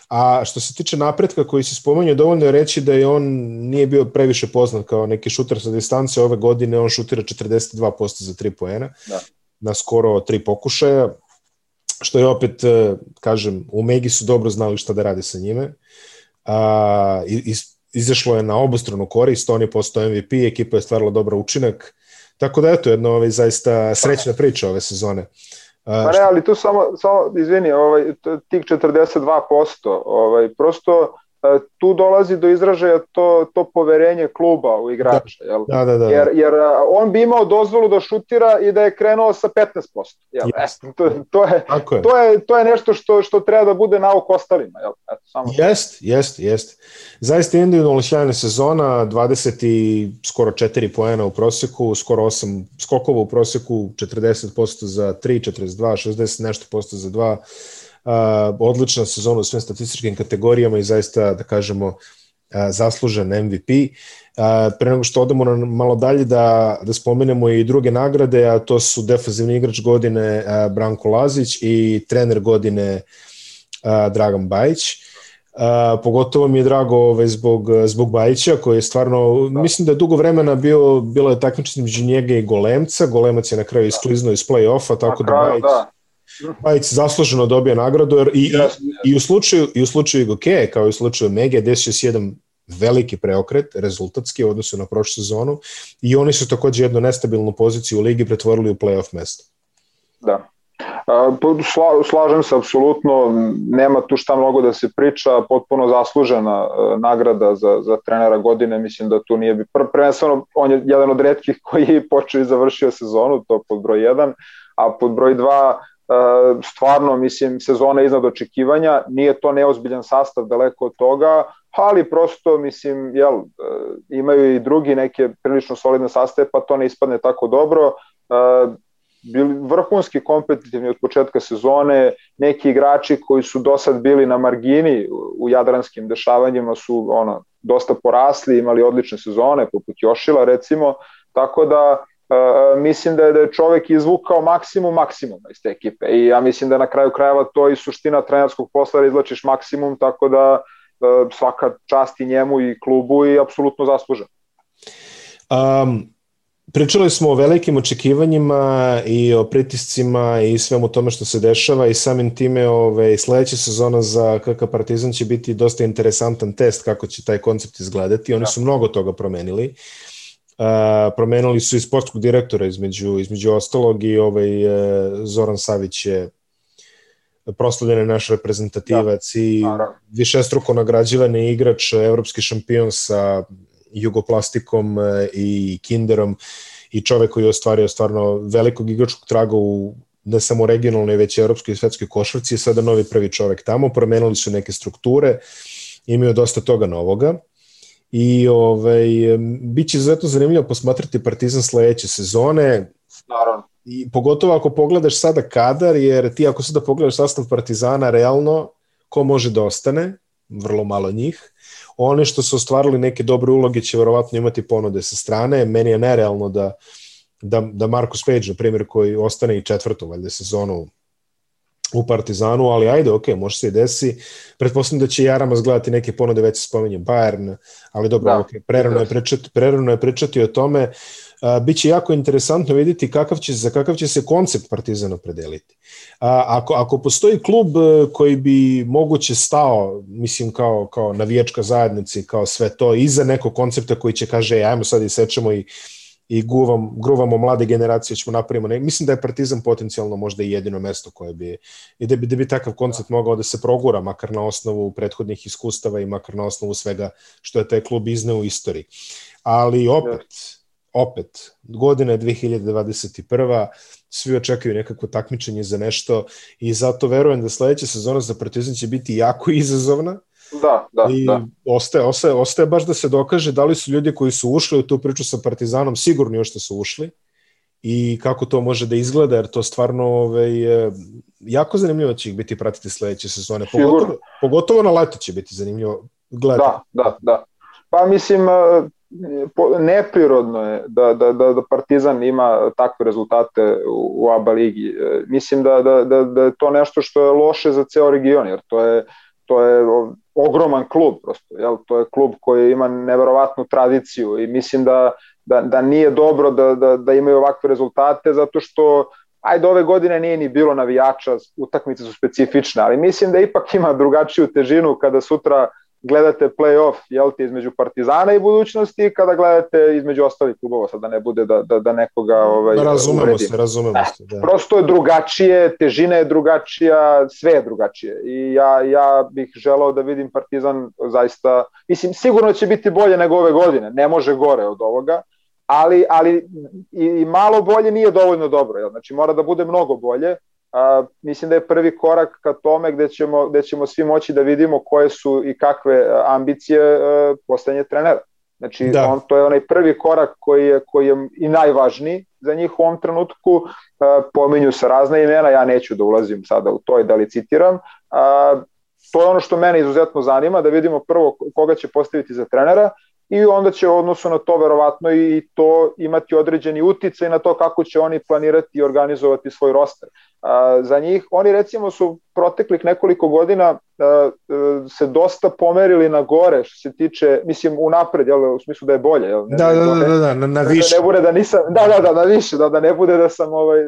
A što se tiče napretka koji se spomenju, dovoljno je reći da je on nije bio previše poznat kao neki šuter sa distance. Ove godine on šutira 42% za 3 poena da. na skoro 3 pokušaja, što je opet, e, kažem, u Megi su dobro znali šta da radi sa njime. A, iz, izašlo je na obostranu korist, on je postao MVP, ekipa je stvarala dobar učinak, tako da eto, jedna ovaj, zaista srećna priča ove sezone. Pa ne, ali tu samo, samo izvini, ovaj, tih 42%, ovaj, prosto tu dolazi do izražaja to, to poverenje kluba u igrača. Da. Jel? Da, da, da. Jer, jer e, on bi imao dozvolu da šutira i da je krenuo sa 15%. Jel? Yes. E, to, to, je, je. To, je, to je nešto što, što treba da bude nauk ostalima. Jel? Eto, samo jest, jest, jest. Zaista individualno sjajna sezona, 20 i skoro 4 poena u proseku, skoro 8 skokova u proseku, 40% za 3, 42, 60 nešto posto za 2 Uh, odlična sezona u svim statističkim kategorijama i zaista, da kažemo, zaslužen MVP. Pre nego što odemo na malo dalje da, da spomenemo i druge nagrade, a to su defazivni igrač godine Branko Lazić i trener godine Dragan Bajić. Uh, pogotovo mi je drago ovaj, zbog, zbog Bajića koji je stvarno, da. mislim da je dugo vremena bio, bilo je takmičenje među njega i Golemca, Golemac je na kraju iskliznuo iz play-offa, tako da Bajić, da. Pajić zasluženo dobija nagradu jer i, yes, i, i, u slučaju, i u slučaju Goke, kao i u slučaju Mege, desio se jedan veliki preokret, rezultatski u odnosu na prošlu sezonu i oni su takođe jednu nestabilnu poziciju u ligi pretvorili u playoff mesto. Da. Sla, slažem se apsolutno, nema tu šta mnogo da se priča, potpuno zaslužena e, nagrada za, za trenera godine, mislim da tu nije bi prvenstveno on je jedan od redkih koji je počeo i završio sezonu, to pod broj 1, a pod broj 2 E, stvarno, mislim, sezona iznad očekivanja, nije to neozbiljan sastav daleko od toga, ali prosto, mislim, jel, e, imaju i drugi neke prilično solidne sastave, pa to ne ispadne tako dobro. E, bili vrhunski kompetitivni od početka sezone, neki igrači koji su do sad bili na margini u jadranskim dešavanjima su ono, dosta porasli, imali odlične sezone, poput Jošila recimo, tako da Uh, mislim da je, da je čovek izvukao maksimum maksimuma iz te ekipe i ja mislim da na kraju krajeva to i suština trenerskog posla da izlačiš maksimum tako da uh, svaka čast i njemu i klubu i apsolutno zaslužen. Um, pričali smo o velikim očekivanjima i o pritiscima i svemu tome što se dešava i samim time ove, ovaj, sledeća sezona za KK Partizan će biti dosta interesantan test kako će taj koncept izgledati. Oni da. su mnogo toga promenili. Uh, Uh, promenili su i sportskog direktora između, između ostalog i ovaj, uh, Zoran Savić je proslavljeni naš reprezentativac da, i višestruko nagrađivani igrač, evropski šampion sa jugoplastikom i kinderom i čovek koji je ostvario stvarno velikog igračkog traga u ne samo regionalnoj, već i evropskoj i svetskoj košarci je sada novi prvi čovek tamo, promenili su neke strukture, imaju dosta toga novoga i ovaj, bit će izuzetno zanimljivo posmatrati Partizan sledeće sezone. Naravno. I pogotovo ako pogledaš sada kadar, jer ti ako sada pogledaš sastav Partizana realno, ko može da ostane? Vrlo malo njih. Oni što su ostvarili neke dobre uloge će verovatno imati ponude sa strane. Meni je nerealno da, da, da Marcus Page, na primjer, koji ostane i četvrtu valjde sezonu u Partizanu, ali ajde, ok, može se i desi. Pretpostavljam da će Jarama zgledati neke ponude, već se spominje Bayern, ali dobro, da, okay, prerano, je pričati, prerano je pričati o tome. Uh, biće jako interesantno vidjeti kakav će, za kakav će se koncept Partizana predeliti. A, ako, ako postoji klub e, koji bi moguće stao, mislim kao, kao navijačka zajednica i kao sve to, iza nekog koncepta koji će kaže, ajmo sad i sečemo i i guvam, gruvamo mlade generacije, ćemo napravimo. Ne, mislim da je Partizan potencijalno možda i jedino mesto koje bi, i da bi, da bi takav koncept mogao da se progura, makar na osnovu prethodnih iskustava i makar na osnovu svega što je taj klub izneo u istoriji. Ali opet, opet, godina je 2021. Svi očekaju nekako takmičenje za nešto i zato verujem da sledeća sezona za Partizan će biti jako izazovna, Da, da, I da. Ostaje, ostaje, ostaje baš da se dokaže da li su ljudi koji su ušli u tu priču sa Partizanom sigurni još što su ušli i kako to može da izgleda, jer to stvarno ovaj, jako zanimljivo će ih biti pratiti sledeće sezone. Pogotovo, pogotovo na leto će biti zanimljivo gledati. Da, da, da. Pa mislim, e, neprirodno je da, da, da, da Partizan ima takve rezultate u, u ABA ligi. E, mislim da, da, da, da je to nešto što je loše za ceo region, jer to je to je ogroman klub prosto, jel? to je klub koji ima neverovatnu tradiciju i mislim da, da, da nije dobro da, da, da imaju ovakve rezultate zato što ajde ove godine nije ni bilo navijača, utakmice su specifične, ali mislim da ipak ima drugačiju težinu kada sutra gledate play-off jel ti, između Partizana i budućnosti kada gledate između ostalih klubova, sad da ne bude da, da, da nekoga ovaj, razumemo uredim. se, razumemo se. Da. Prosto je drugačije, težina je drugačija, sve je drugačije i ja, ja bih želao da vidim Partizan zaista, mislim, sigurno će biti bolje nego ove godine, ne može gore od ovoga, ali, ali i, i malo bolje nije dovoljno dobro, jel? znači mora da bude mnogo bolje, a, mislim da je prvi korak ka tome gde ćemo, gde ćemo svi moći da vidimo koje su i kakve ambicije a, poslednje trenera. Znači, da. on, to je onaj prvi korak koji je, koji je i najvažniji za njih u ovom trenutku. A, pominju se razne imena, ja neću da ulazim sada u to i da li citiram. A, to je ono što mene izuzetno zanima, da vidimo prvo koga će postaviti za trenera i onda će u odnosu na to verovatno i to imati određeni uticaj na to kako će oni planirati i organizovati svoj roster. za njih, oni recimo su proteklih nekoliko godina se dosta pomerili na gore što se tiče, mislim u napred, jel, u smislu da je bolje. Jel, ne, da, da, da, da, da, na, na više. Da ne bude da nisam, da, da, da, na više, da, da ne bude da sam ovaj,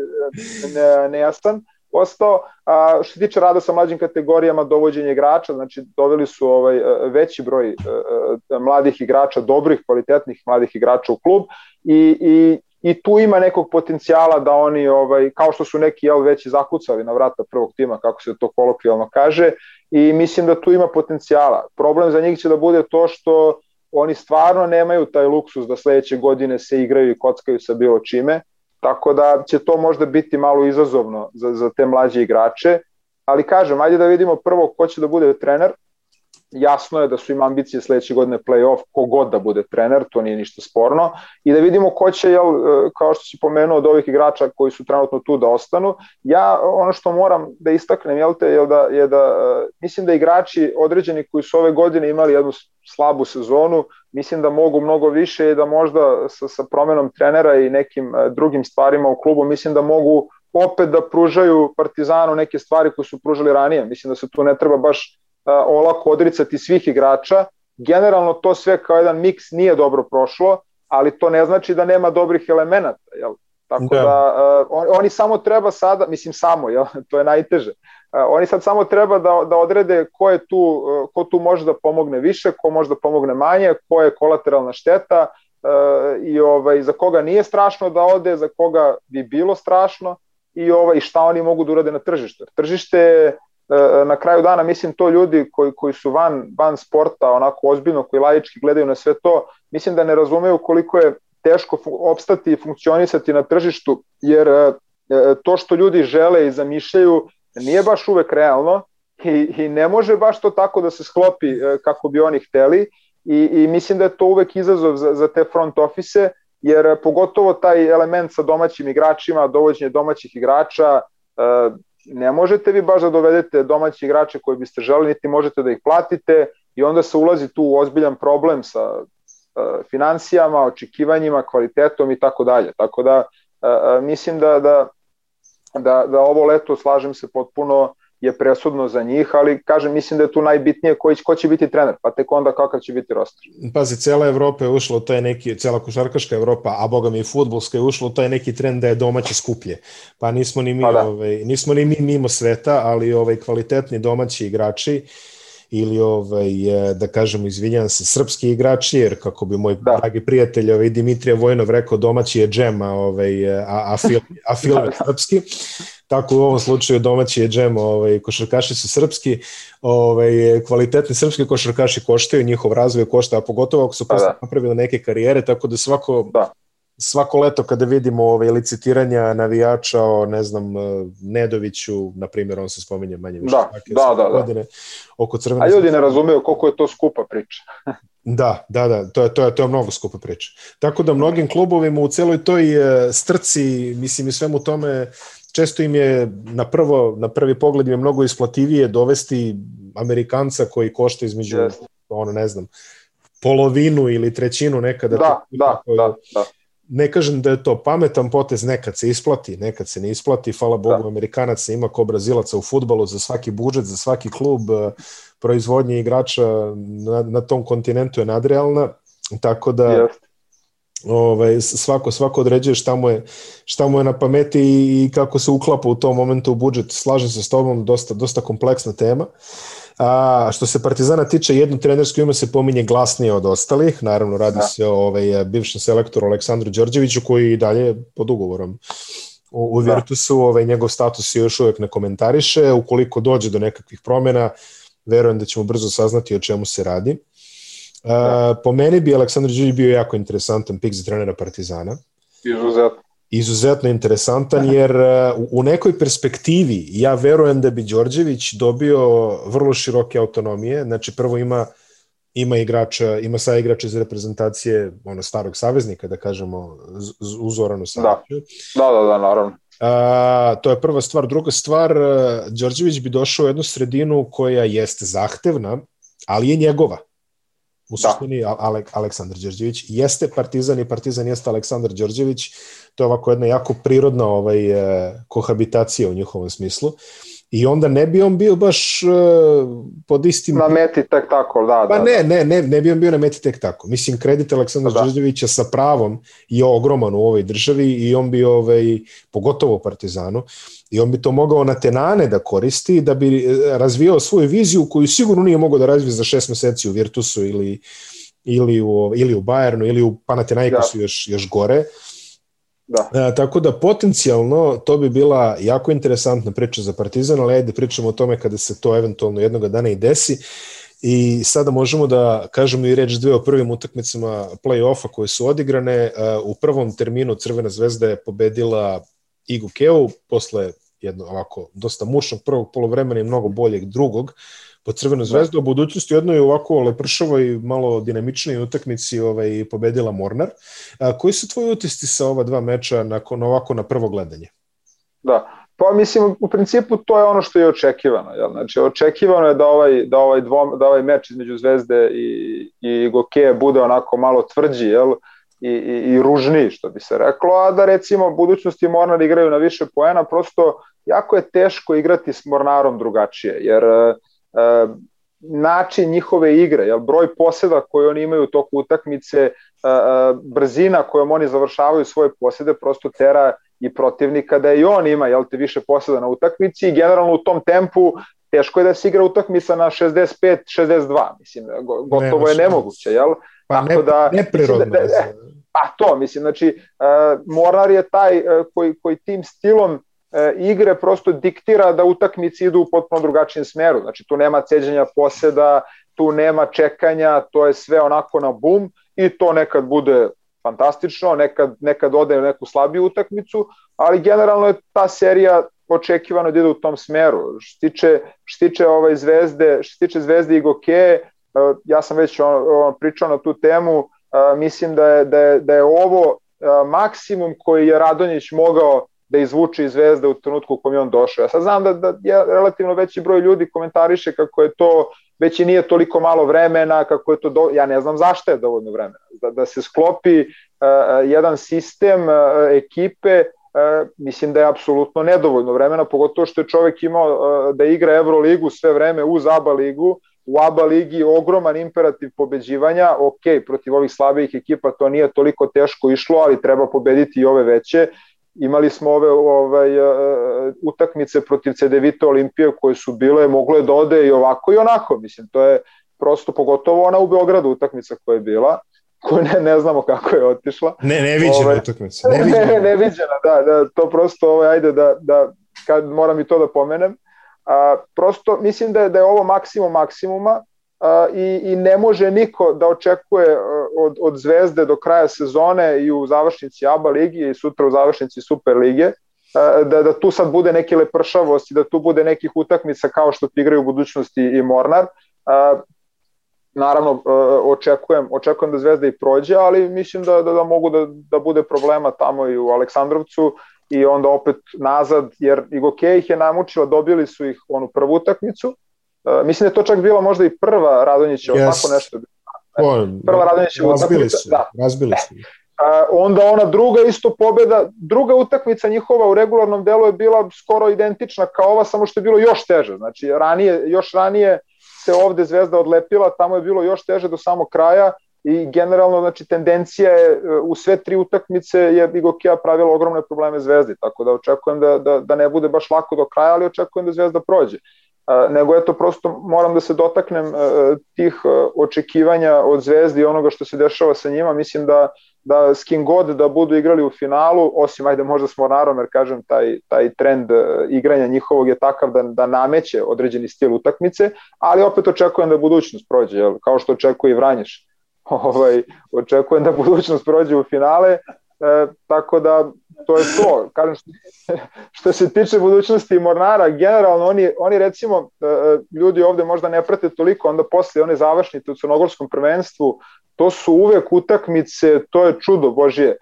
ne, nejasan postao. A, što se tiče rada sa mlađim kategorijama, dovođenje igrača, znači doveli su ovaj veći broj uh, mladih igrača, dobrih, kvalitetnih mladih igrača u klub i, i i tu ima nekog potencijala da oni ovaj kao što su neki jel veći zakucali na vrata prvog tima kako se to kolokvijalno kaže i mislim da tu ima potencijala. Problem za njih će da bude to što oni stvarno nemaju taj luksus da sledeće godine se igraju i kockaju sa bilo čime Tako da će to možda biti malo izazovno za, za te mlađe igrače, ali kažem, ajde da vidimo prvo ko će da bude trener, jasno je da su im ambicije sledeće godine play-off, kogod da bude trener, to nije ništa sporno, i da vidimo ko će, jel, e, kao što si pomenuo, od ovih igrača koji su trenutno tu da ostanu. Ja, ono što moram da istaknem, jel te, je da, je da e, mislim da igrači određeni koji su ove godine imali jednu slabu sezonu, mislim da mogu mnogo više i da možda sa, sa promenom trenera i nekim e, drugim stvarima u klubu, mislim da mogu opet da pružaju Partizanu neke stvari koje su pružali ranije. Mislim da se tu ne treba baš olako odricati svih igrača. Generalno to sve kao jedan miks nije dobro prošlo, ali to ne znači da nema dobrih elemenata, jel? Tako da, da uh, oni samo treba sada, mislim samo, jel? to je najteže. Uh, oni sad samo treba da, da odrede ko je tu, uh, ko tu može da pomogne više, ko može da pomogne manje, ko je kolateralna šteta uh, i ovaj, za koga nije strašno da ode, za koga bi bilo strašno i ovaj, šta oni mogu da urade na tržištu. Tržište je na kraju dana mislim to ljudi koji, koji su van, van sporta onako ozbiljno, koji laički gledaju na sve to, mislim da ne razumeju koliko je teško opstati i funkcionisati na tržištu, jer e, e, to što ljudi žele i zamišljaju nije baš uvek realno i, i ne može baš to tako da se sklopi kako bi oni hteli i, i mislim da je to uvek izazov za, za te front office, jer pogotovo taj element sa domaćim igračima, dovođenje domaćih igrača, ne možete vi baš da dovedete domaći igrače koji biste želeli, niti možete da ih platite i onda se ulazi tu u ozbiljan problem sa financijama, očekivanjima, kvalitetom i tako dalje. Tako da uh, mislim da, da da, da ovo leto, slažem se potpuno, je presudno za njih, ali kažem, mislim da je tu najbitnije koji, ko će biti trener, pa tek onda kakav će biti roster. Pazi, cela Evropa je ušla u taj neki, cela košarkaška Evropa, a boga mi i futbolska je ušla u taj neki trend da je domaće skuplje. Pa nismo ni mi, pa da. ovaj, nismo ni mi mimo sveta, ali ovaj kvalitetni domaći igrači ili ovaj, da kažemo, izvinjam se, srpski igrači, jer kako bi moj da. dragi prijatelj ovaj, Dimitrija Vojnov rekao, domaći je džem, a, ovaj, a, a, film, a film je srpski. Tako u ovom slučaju domaći je džem, ovaj, košarkaši su srpski, ovaj, kvalitetni srpski košarkaši koštaju, njihov razvoj košta, a pogotovo ako su pa posle da. napravili neke karijere, tako da svako da svako leto kada vidimo ove licitiranja navijača o, ne znam, e, Nedoviću, na primjer, on se spominje manje više. Da, da, da, da. Godine, oko crvene A ljudi ne razumeju koliko je to skupa priča. da, da, da, to je, to je, to je mnogo skupa priča. Tako da mnogim klubovima u celoj toj e, strci, mislim i svemu tome, često im je na, prvo, na prvi pogled je mnogo isplativije dovesti Amerikanca koji košta između, yes. ono ne znam, polovinu ili trećinu nekada. Da, da, da, da ne kažem da je to pametan potez, nekad se isplati, nekad se ne isplati, hvala Bogu da. Amerikanaca ima ko Brazilaca u futbalu za svaki budžet, za svaki klub, e, proizvodnje igrača na, na tom kontinentu je nadrealna, tako da yes. ovaj, svako, svako određuje šta mu, je, šta mu je na pameti i, i kako se uklapa u tom momentu u budžet. Slažem se s tobom, dosta, dosta kompleksna tema. Uh, A, što se Partizana tiče, jedno trenersko ime se pominje glasnije od ostalih, naravno radi da. se o ovaj, bivšem selektoru Aleksandru Đorđeviću koji i dalje pod ugovorom u, u da. Virtusu, ovaj, njegov status je još uvek ne komentariše, ukoliko dođe do nekakvih promena, verujem da ćemo brzo saznati o čemu se radi. Da. po meni bi Aleksandar Đorđević bio jako interesantan pik za trenera Partizana. Izuzetno izuzetno interesantan jer e, u nekoj perspektivi ja verujem da bi Đorđević dobio vrlo široke autonomije, znači prvo ima ima igrača, ima sa igrača iz reprezentacije ono starog saveznika, da kažemo, uzorano sa Da. da, da, da, naravno. A, to je prva stvar. Druga stvar, e, Đorđević bi došao u jednu sredinu koja jeste zahtevna, ali je njegova. U da. suštini da. Alek, Aleksandar Đorđević jeste Partizan i Partizan jeste Aleksandar Đorđević to je ovako jedna jako prirodna ovaj, eh, kohabitacija u njihovom smislu. I onda ne bi on bio baš uh, pod istim... Na meti tek tako, da. Pa da, ne, da. ne, ne, ne bi on bio na meti tek tako. Mislim, kredit Aleksandra da. Đorđevića sa pravom je ogroman u ovoj državi i on bi, ovaj, pogotovo u Partizanu, i on bi to mogao na tenane da koristi, da bi eh, razvijao svoju viziju koju sigurno nije mogao da razvije za šest meseci u Virtusu ili, ili, u, ili u Bayernu ili u Panathinaikosu da. još, još gore. Uh, Da. E, tako da potencijalno to bi bila jako interesantna priča za Partizan, ali ajde pričamo o tome kada se to eventualno jednog dana i desi. I sada možemo da kažemo i reč dve o prvim utakmicama play-offa koje su odigrane. E, u prvom terminu Crvena zvezda je pobedila Igu Keu posle jedno ovako dosta mučnog prvog polovremena i mnogo boljeg drugog po Crvenu da. zvezdu, a budućnosti u jednoj ovako lepršavoj, malo dinamičnoj utakmici ovaj, pobedila Mornar. A, koji su tvoji utisci sa ova dva meča nakon ovako na prvo gledanje? Da, Pa mislim, u principu to je ono što je očekivano. Jel? Znači, očekivano je da ovaj, da ovaj, dvom, da ovaj meč između Zvezde i, i Gokeje bude onako malo tvrđi jel? I, i, i ružniji, što bi se reklo, a da recimo budućnosti Mornar igraju na više poena, prosto jako je teško igrati s Mornarom drugačije, jer način njihove igre, jel, broj poseda koje oni imaju u toku utakmice, e, e, brzina kojom oni završavaju svoje posede prosto tera i protivnika da i on ima jel, te više poseda na utakmici i generalno u tom tempu teško je da se igra utakmica na 65-62, mislim, gotovo je nemoguće, jel? Pa ne, da, neprirodno. Da, da, pa to, mislim, znači, uh, Mornar je taj uh, koji, koji tim stilom igre prosto diktira da utakmice idu u potpuno drugačijem smeru. Znači tu nema ceđenja poseda, tu nema čekanja, to je sve onako na bum i to nekad bude fantastično, nekad, nekad ode u neku slabiju utakmicu, ali generalno je ta serija očekivano da ide u tom smeru. Što tiče, što tiče ovaj zvezde, što tiče zvezde i Gokeje, ja sam već on, on, pričao na tu temu, mislim da je, da je, da je ovo maksimum koji je Radonjić mogao da izvuče iz Zvezde u trenutku u kom je on došao. Ja sad znam da, da je relativno veći broj ljudi komentariše kako je to već i nije toliko malo vremena, kako je to, do, ja ne znam zašto je dovoljno vremena, da, da se sklopi uh, jedan sistem uh, ekipe mislim da je apsolutno nedovoljno vremena, pogotovo što je čovek imao e, da igra Euroligu sve vreme uz ABA ligu, u ABA ligi ogroman imperativ pobeđivanja, ok, protiv ovih slabijih ekipa to nije toliko teško išlo, ali treba pobediti i ove veće. Imali smo ove ovaj, uh, utakmice protiv CDVita Olimpije koje su bile, moglo je da ode i ovako i onako, mislim, to je prosto pogotovo ona u Beogradu utakmica koja je bila koju ne, ne znamo kako je otišla. Ne, ne viđena ovaj, utakmica. Ne, ne, ne viđena, da, da, to prosto, ovaj, ajde da, da kad moram i to da pomenem, a, prosto mislim da je, da je ovo maksimum maksimuma a, i, i ne može niko da očekuje od, od Zvezde do kraja sezone i u završnici ABA ligi i sutra u završnici Super lige, da, da tu sad bude neke lepršavosti, da tu bude nekih utakmica kao što ti igraju u budućnosti i Mornar. Naravno očekujem, očekujem da Zvezda i prođe, ali mislim da, da, da mogu da, da bude problema tamo i u Aleksandrovcu i onda opet nazad, jer i Goke ih je namučila, dobili su ih onu prvu utakmicu, uh, mislim da je to čak bila možda i prva Radonjićeva, yes. tako nešto. O, prva Radonjićeva utakmica. Su, da. Razbili su. Uh, onda ona druga isto pobeda, druga utakmica njihova u regularnom delu je bila skoro identična kao ova, samo što je bilo još teže. Znači, ranije, još ranije se ovde Zvezda odlepila, tamo je bilo još teže do samog kraja i generalno znači tendencija je u sve tri utakmice je Igokija pravila ogromne probleme Zvezdi, tako da očekujem da, da, da ne bude baš lako do kraja, ali očekujem da Zvezda prođe. Uh, nego eto prosto moram da se dotaknem uh, tih uh, očekivanja od Zvezdi i onoga što se dešava sa njima, mislim da da s kim god da budu igrali u finalu, osim ajde možda s Mornarom, jer kažem taj, taj trend e, igranja njihovog je takav da, da nameće određeni stil utakmice, ali opet očekujem da budućnost prođe, jel? kao što očekuje i Vranješ. Ovaj, očekujem da budućnost prođe u finale, e, tako da to je to. Kažem, što, što se tiče budućnosti Mornara, generalno oni, oni recimo, e, e, ljudi ovde možda ne prate toliko, onda posle one završnice u crnogorskom prvenstvu, to su uvek utakmice, to je čudo Božije.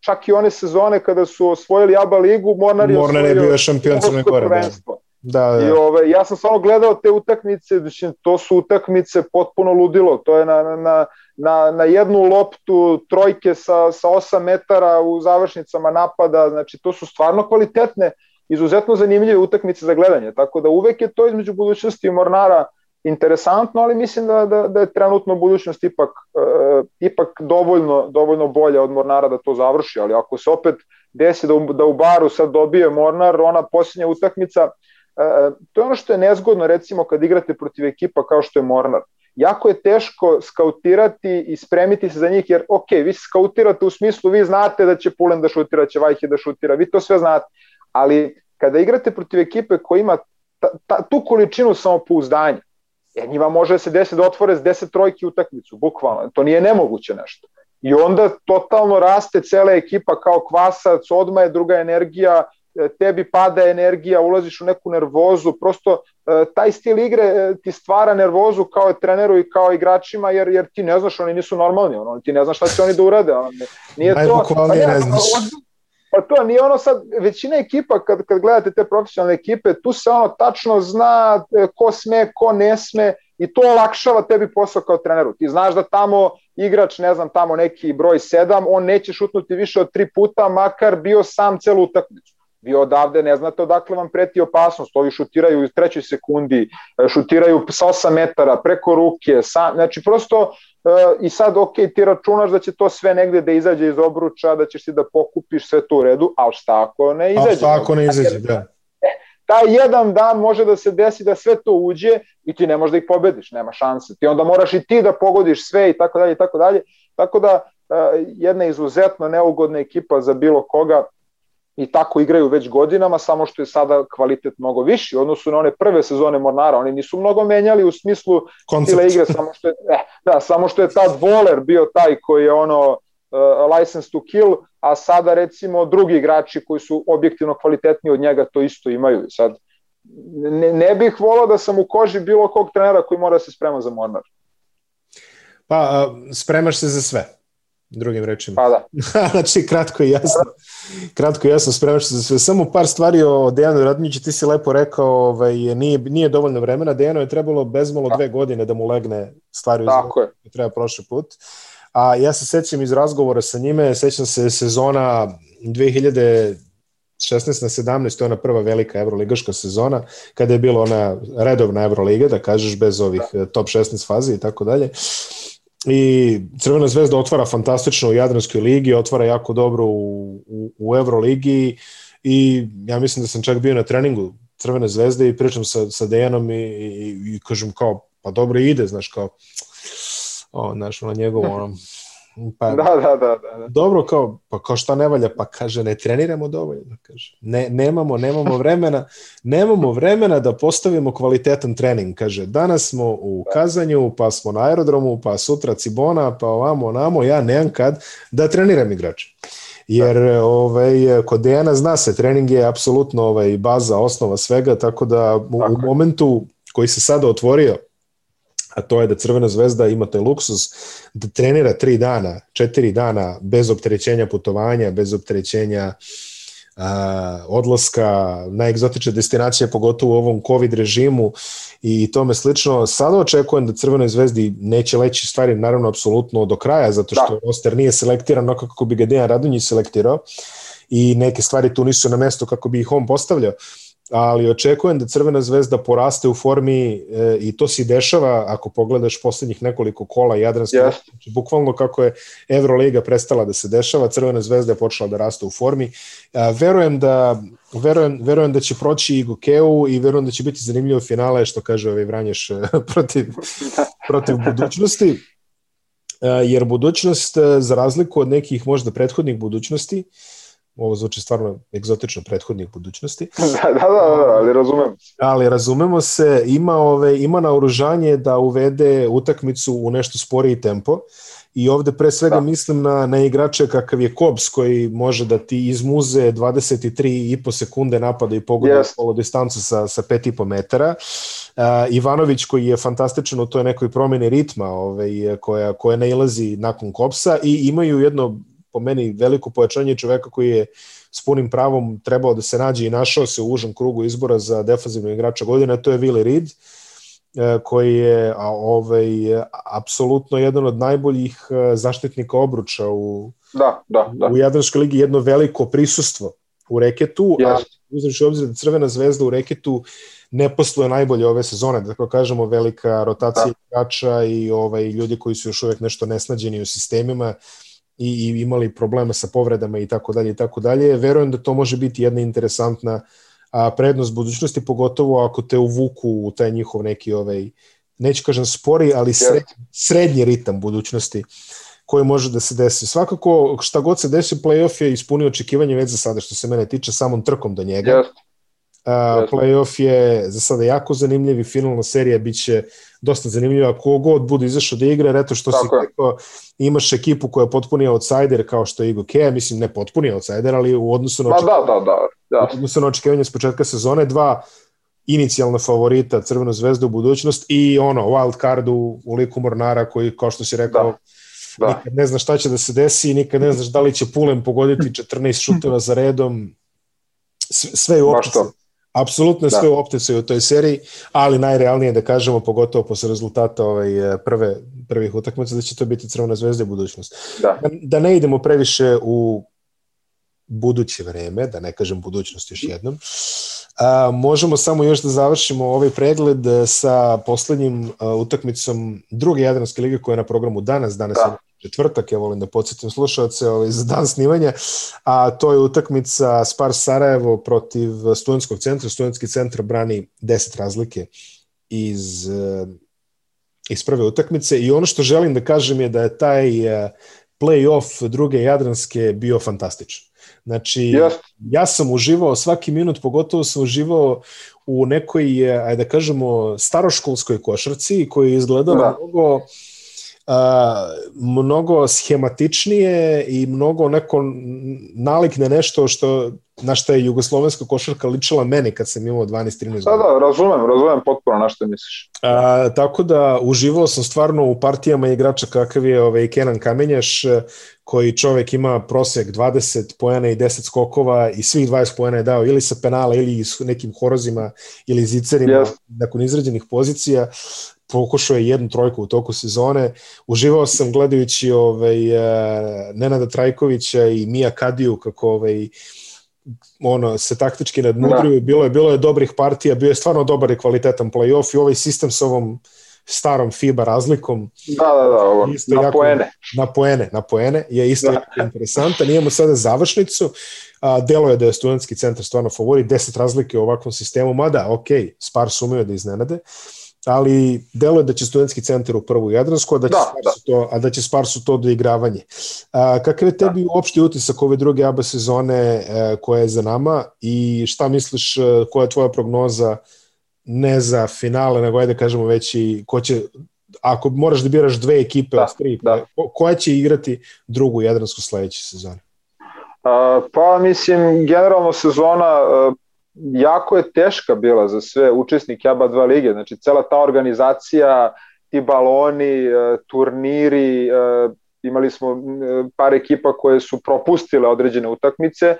Čak i one sezone kada su osvojili ABA ligu, Mornar je Mornar je bio šampion Crne Gore. Da. Da, da. I ove, ja sam samo gledao te utakmice, znači, to su utakmice potpuno ludilo, to je na, na, na, na jednu loptu trojke sa, sa 8 metara u završnicama napada, znači to su stvarno kvalitetne, izuzetno zanimljive utakmice za gledanje, tako da uvek je to između budućnosti i Mornara interesantno, ali mislim da, da, da je trenutno budućnost ipak, uh, ipak dovoljno, dovoljno bolja od Mornara da to završi, ali ako se opet desi da u, da u baru sad dobije Mornar, ona posljednja utakmica, to je ono što je nezgodno recimo kad igrate protiv ekipa kao što je Mornar. Jako je teško skautirati i spremiti se za njih, jer ok, vi skautirate u smislu, vi znate da će Pulen da šutira, će Vajke da šutira, vi to sve znate, ali kada igrate protiv ekipe koja ima ta, ta, tu količinu samopouzdanja, jer njima može da se desi da otvore s 10 trojki utakmicu, bukvalno, to nije nemoguće nešto. I onda totalno raste cela ekipa kao kvasac, odma je druga energija, e, tebi pada energija, ulaziš u neku nervozu, prosto e, taj stil igre e, ti stvara nervozu kao treneru i kao igračima, jer, jer ti ne znaš, oni nisu normalni, ono, ti ne znaš šta će oni da urade. Ono, nije to, pa ne, ne znaš. Pa to nije ono sad, većina ekipa, kad, kad gledate te profesionalne ekipe, tu se ono tačno zna e, ko sme, ko ne sme i to olakšava tebi posao kao treneru. Ti znaš da tamo igrač, ne znam, tamo neki broj 7, on neće šutnuti više od tri puta, makar bio sam celu utakmicu. Vi odavde ne znate odakle vam preti opasnost, ovi šutiraju u trećoj sekundi, e, šutiraju sa 8 metara, preko ruke, sam, znači prosto i sad ok, ti računaš da će to sve negde da izađe iz obruča, da ćeš ti da pokupiš sve to u redu, ali šta ako ne izađe? A šta ako ne izađe, da. E, taj jedan dan može da se desi da sve to uđe i ti ne možeš da ih pobediš, nema šanse. Ti onda moraš i ti da pogodiš sve i tako dalje i tako dalje. Tako da jedna izuzetno neugodna ekipa za bilo koga i tako igraju već godinama, samo što je sada kvalitet mnogo viši odnosu na one prve sezone Mornara. Oni nisu mnogo menjali u smislu Koncept. stila igre, samo što je, eh, da, samo što je tad Voler bio taj koji je ono uh, license to kill, a sada recimo drugi igrači koji su objektivno kvalitetniji od njega to isto imaju. Sad, ne, ne bih volao da sam u koži bilo kog trenera koji mora da se sprema za Mornar. Pa, spremaš se za sve drugim rečima. Pa da. znači, kratko i jasno. Kratko i jasno, spremaš se za sve. Samo par stvari o Dejanu Radniću, ti si lepo rekao, ovaj, nije, nije dovoljno vremena. Dejanu je trebalo bezmalo da. dve godine da mu legne stvari Tako je. treba prošli put. A ja se sećam iz razgovora sa njime, sećam se sezona 2000 16 na 17, to je ona prva velika evroligaška sezona, kada je bila ona redovna evroliga, da kažeš, bez ovih da. top 16 fazi i tako dalje. I Crvena zvezda otvara fantastično u Jadranskoj ligi, otvara jako dobro u, u, u Euroligi i ja mislim da sam čak bio na treningu Crvene zvezde i pričam sa, sa Dejanom i, i, i kažem kao, pa dobro ide, znaš, kao, o, znaš, na njegovu, ono, Pa, da, da, da, da. Dobro, kao, pa kao šta ne valja? Pa kaže, ne treniramo dovoljno. Kaže. Ne, nemamo, nemamo vremena, nemamo vremena da postavimo kvalitetan trening. Kaže, danas smo u Kazanju, pa smo na aerodromu, pa sutra Cibona, pa ovamo, onamo, ja nemam kad da treniram igrače. Jer da. ovaj, kod Dejana zna se, trening je apsolutno ovaj, baza, osnova svega, tako da u, u momentu koji se sada otvorio, a to je da Crvena zvezda ima taj luksus da trenira tri dana, četiri dana bez opterećenja putovanja, bez opterećenja a, odlaska na egzotične destinacije, pogotovo u ovom COVID režimu i tome slično. Sada očekujem da Crvenoj zvezdi neće leći stvari naravno apsolutno do kraja, zato što da. roster nije selektiran onako kako bi ga Dejan Radonjić selektirao i neke stvari tu nisu na mesto kako bi ih on postavljao ali očekujem da Crvena zvezda poraste u formi e, i to se dešava ako pogledaš poslednjih nekoliko kola Jadranske, yes. znači, bukvalno kako je Euroliga prestala da se dešava, Crvena zvezda je počela da raste u formi. A, verujem da verujem, verujem da će proći i Gokeu i verujem da će biti zanimljivo finale, što kaže ovaj Vranješ protiv, protiv budućnosti. jer budućnost, za razliku od nekih možda prethodnih budućnosti, ovo zvuči stvarno egzotično prethodnih budućnosti. da, da, da, da, ali razumemo se. Ali razumemo se, ima, ove, ima naoružanje da uvede utakmicu u nešto sporiji tempo i ovde pre svega da. mislim na, na igrače kakav je Kobs koji može da ti izmuze 23,5 sekunde napada i pogoda yes. polo distancu sa, sa 5,5 metara. Uh, Ivanović koji je fantastičan u toj nekoj promeni ritma ovaj, koja, koja nailazi nakon Kopsa i imaju jedno po meni veliko pojačanje čoveka koji je s punim pravom trebao da se nađe i našao se u užem krugu izbora za defazivnog igrača godine, to je Willi Reed e, koji je a, ovaj, apsolutno jedan od najboljih e, zaštitnika obruča u, da, da, da. u Jadranskoj ligi, jedno veliko prisustvo u reketu, yes. a uzreći obzir da Crvena zvezda u reketu ne posluje najbolje ove sezone, da tako kažemo, velika rotacija da. igrača i ovaj, ljudi koji su još uvek nešto nesnađeni u sistemima, i, i imali problema sa povredama i tako dalje i tako dalje. Verujem da to može biti jedna interesantna a, prednost budućnosti, pogotovo ako te uvuku u taj njihov neki ovaj, neću kažem spori, ali sred, srednji ritam budućnosti koji može da se desi. Svakako, šta god se desi, playoff je ispunio očekivanje već za sada, što se mene tiče, samom trkom do njega. Yes. Uh, playoff je za sada jako zanimljiv i finalna serija biće dosta zanimljiva. Kogod bude izašao da igra, eto što Tako si rekao, imaš ekipu koja je potpuni outsider kao što je Igo Kea, mislim ne potpuni outsider, ali u odnosu na očekivanje, da, da, da, da. U odnosu na očekivanje s početka sezone, dva inicijalna favorita Crvenu zvezdu u budućnost i ono, wild card u, u liku Mornara koji, kao što si rekao, da. Da. nikad ne znaš šta će da se desi, nikad ne znaš da li će Pulem pogoditi 14 šuteva za redom, sve je u optici Apsolutno da. sve u opticaju u toj seriji, ali najrealnije da kažemo, pogotovo posle rezultata ovaj, prve, prvih utakmica, da će to biti Crvena zvezda i budućnost. Da. da. Da ne idemo previše u buduće vreme, da ne kažem budućnost još jednom. A, možemo samo još da završimo ovaj pregled sa poslednjim a, utakmicom druge Jadranske lige koja je na programu danas, danas da. Četvrtak, ja volim da podsjetim slušalce ovaj, za dan snimanja, a to je utakmica Spar Sarajevo protiv studentskog centra. Studentski centar brani 10 razlike iz, eh, iz prve utakmice i ono što želim da kažem je da je taj eh, play-off druge Jadranske bio fantastičan. Znači, yes. ja sam uživao svaki minut, pogotovo sam uživao u nekoj, eh, ajde da kažemo, staroškolskoj košarci koji je izgledala da. mnogo mnogo schematičnije i mnogo neko nalik na nešto što na što je jugoslovenska košarka ličila meni kad sam imao 12-13 godina. Da, da, razumem, razumem potpuno na što misliš. A, tako da uživao sam stvarno u partijama igrača kakav je ovaj Kenan Kamenjaš, koji čovek ima prosek 20 pojena i 10 skokova i svih 20 pojena je dao ili sa penala ili s nekim horozima ili zicerima yes. nakon izrađenih pozicija pokušao je jednu trojku u toku sezone. Uživao sam gledajući ovaj, uh, Nenada Trajkovića i Mija Kadiju kako ovaj, ono, se taktički nadmudruju, da. bilo je, bilo je dobrih partija, bio je stvarno dobar i kvalitetan playoff i ovaj sistem sa ovom starom FIBA razlikom. Da, da, da, ovo, isto na jako, poene. Na poene, na poene, je isto da. jako interesantan. Imamo sada završnicu, a, delo je da je studentski centar stvarno favori, 10 razlike u ovakvom sistemu, mada, ok, Spars umeju da iznenade, ali delo je da će studentski centar u prvu Jadransku, a da će, da, Sparsu, da. To, a da će Sparsu to doigravanje. A, kakav je tebi da. uopšte utisak ove druge ABA sezone e, koja je za nama i šta misliš, e, koja je tvoja prognoza ne za finale, nego ajde da kažemo već i ko će, ako moraš da biraš dve ekipe da, od tri, da. Ko, koja će igrati drugu Jadransku sledeće sezone? Uh, pa mislim, generalno sezona uh, jako je teška bila za sve učesnike ABA 2 lige, znači cela ta organizacija, ti baloni, uh, turniri, uh, imali smo uh, par ekipa koje su propustile određene utakmice,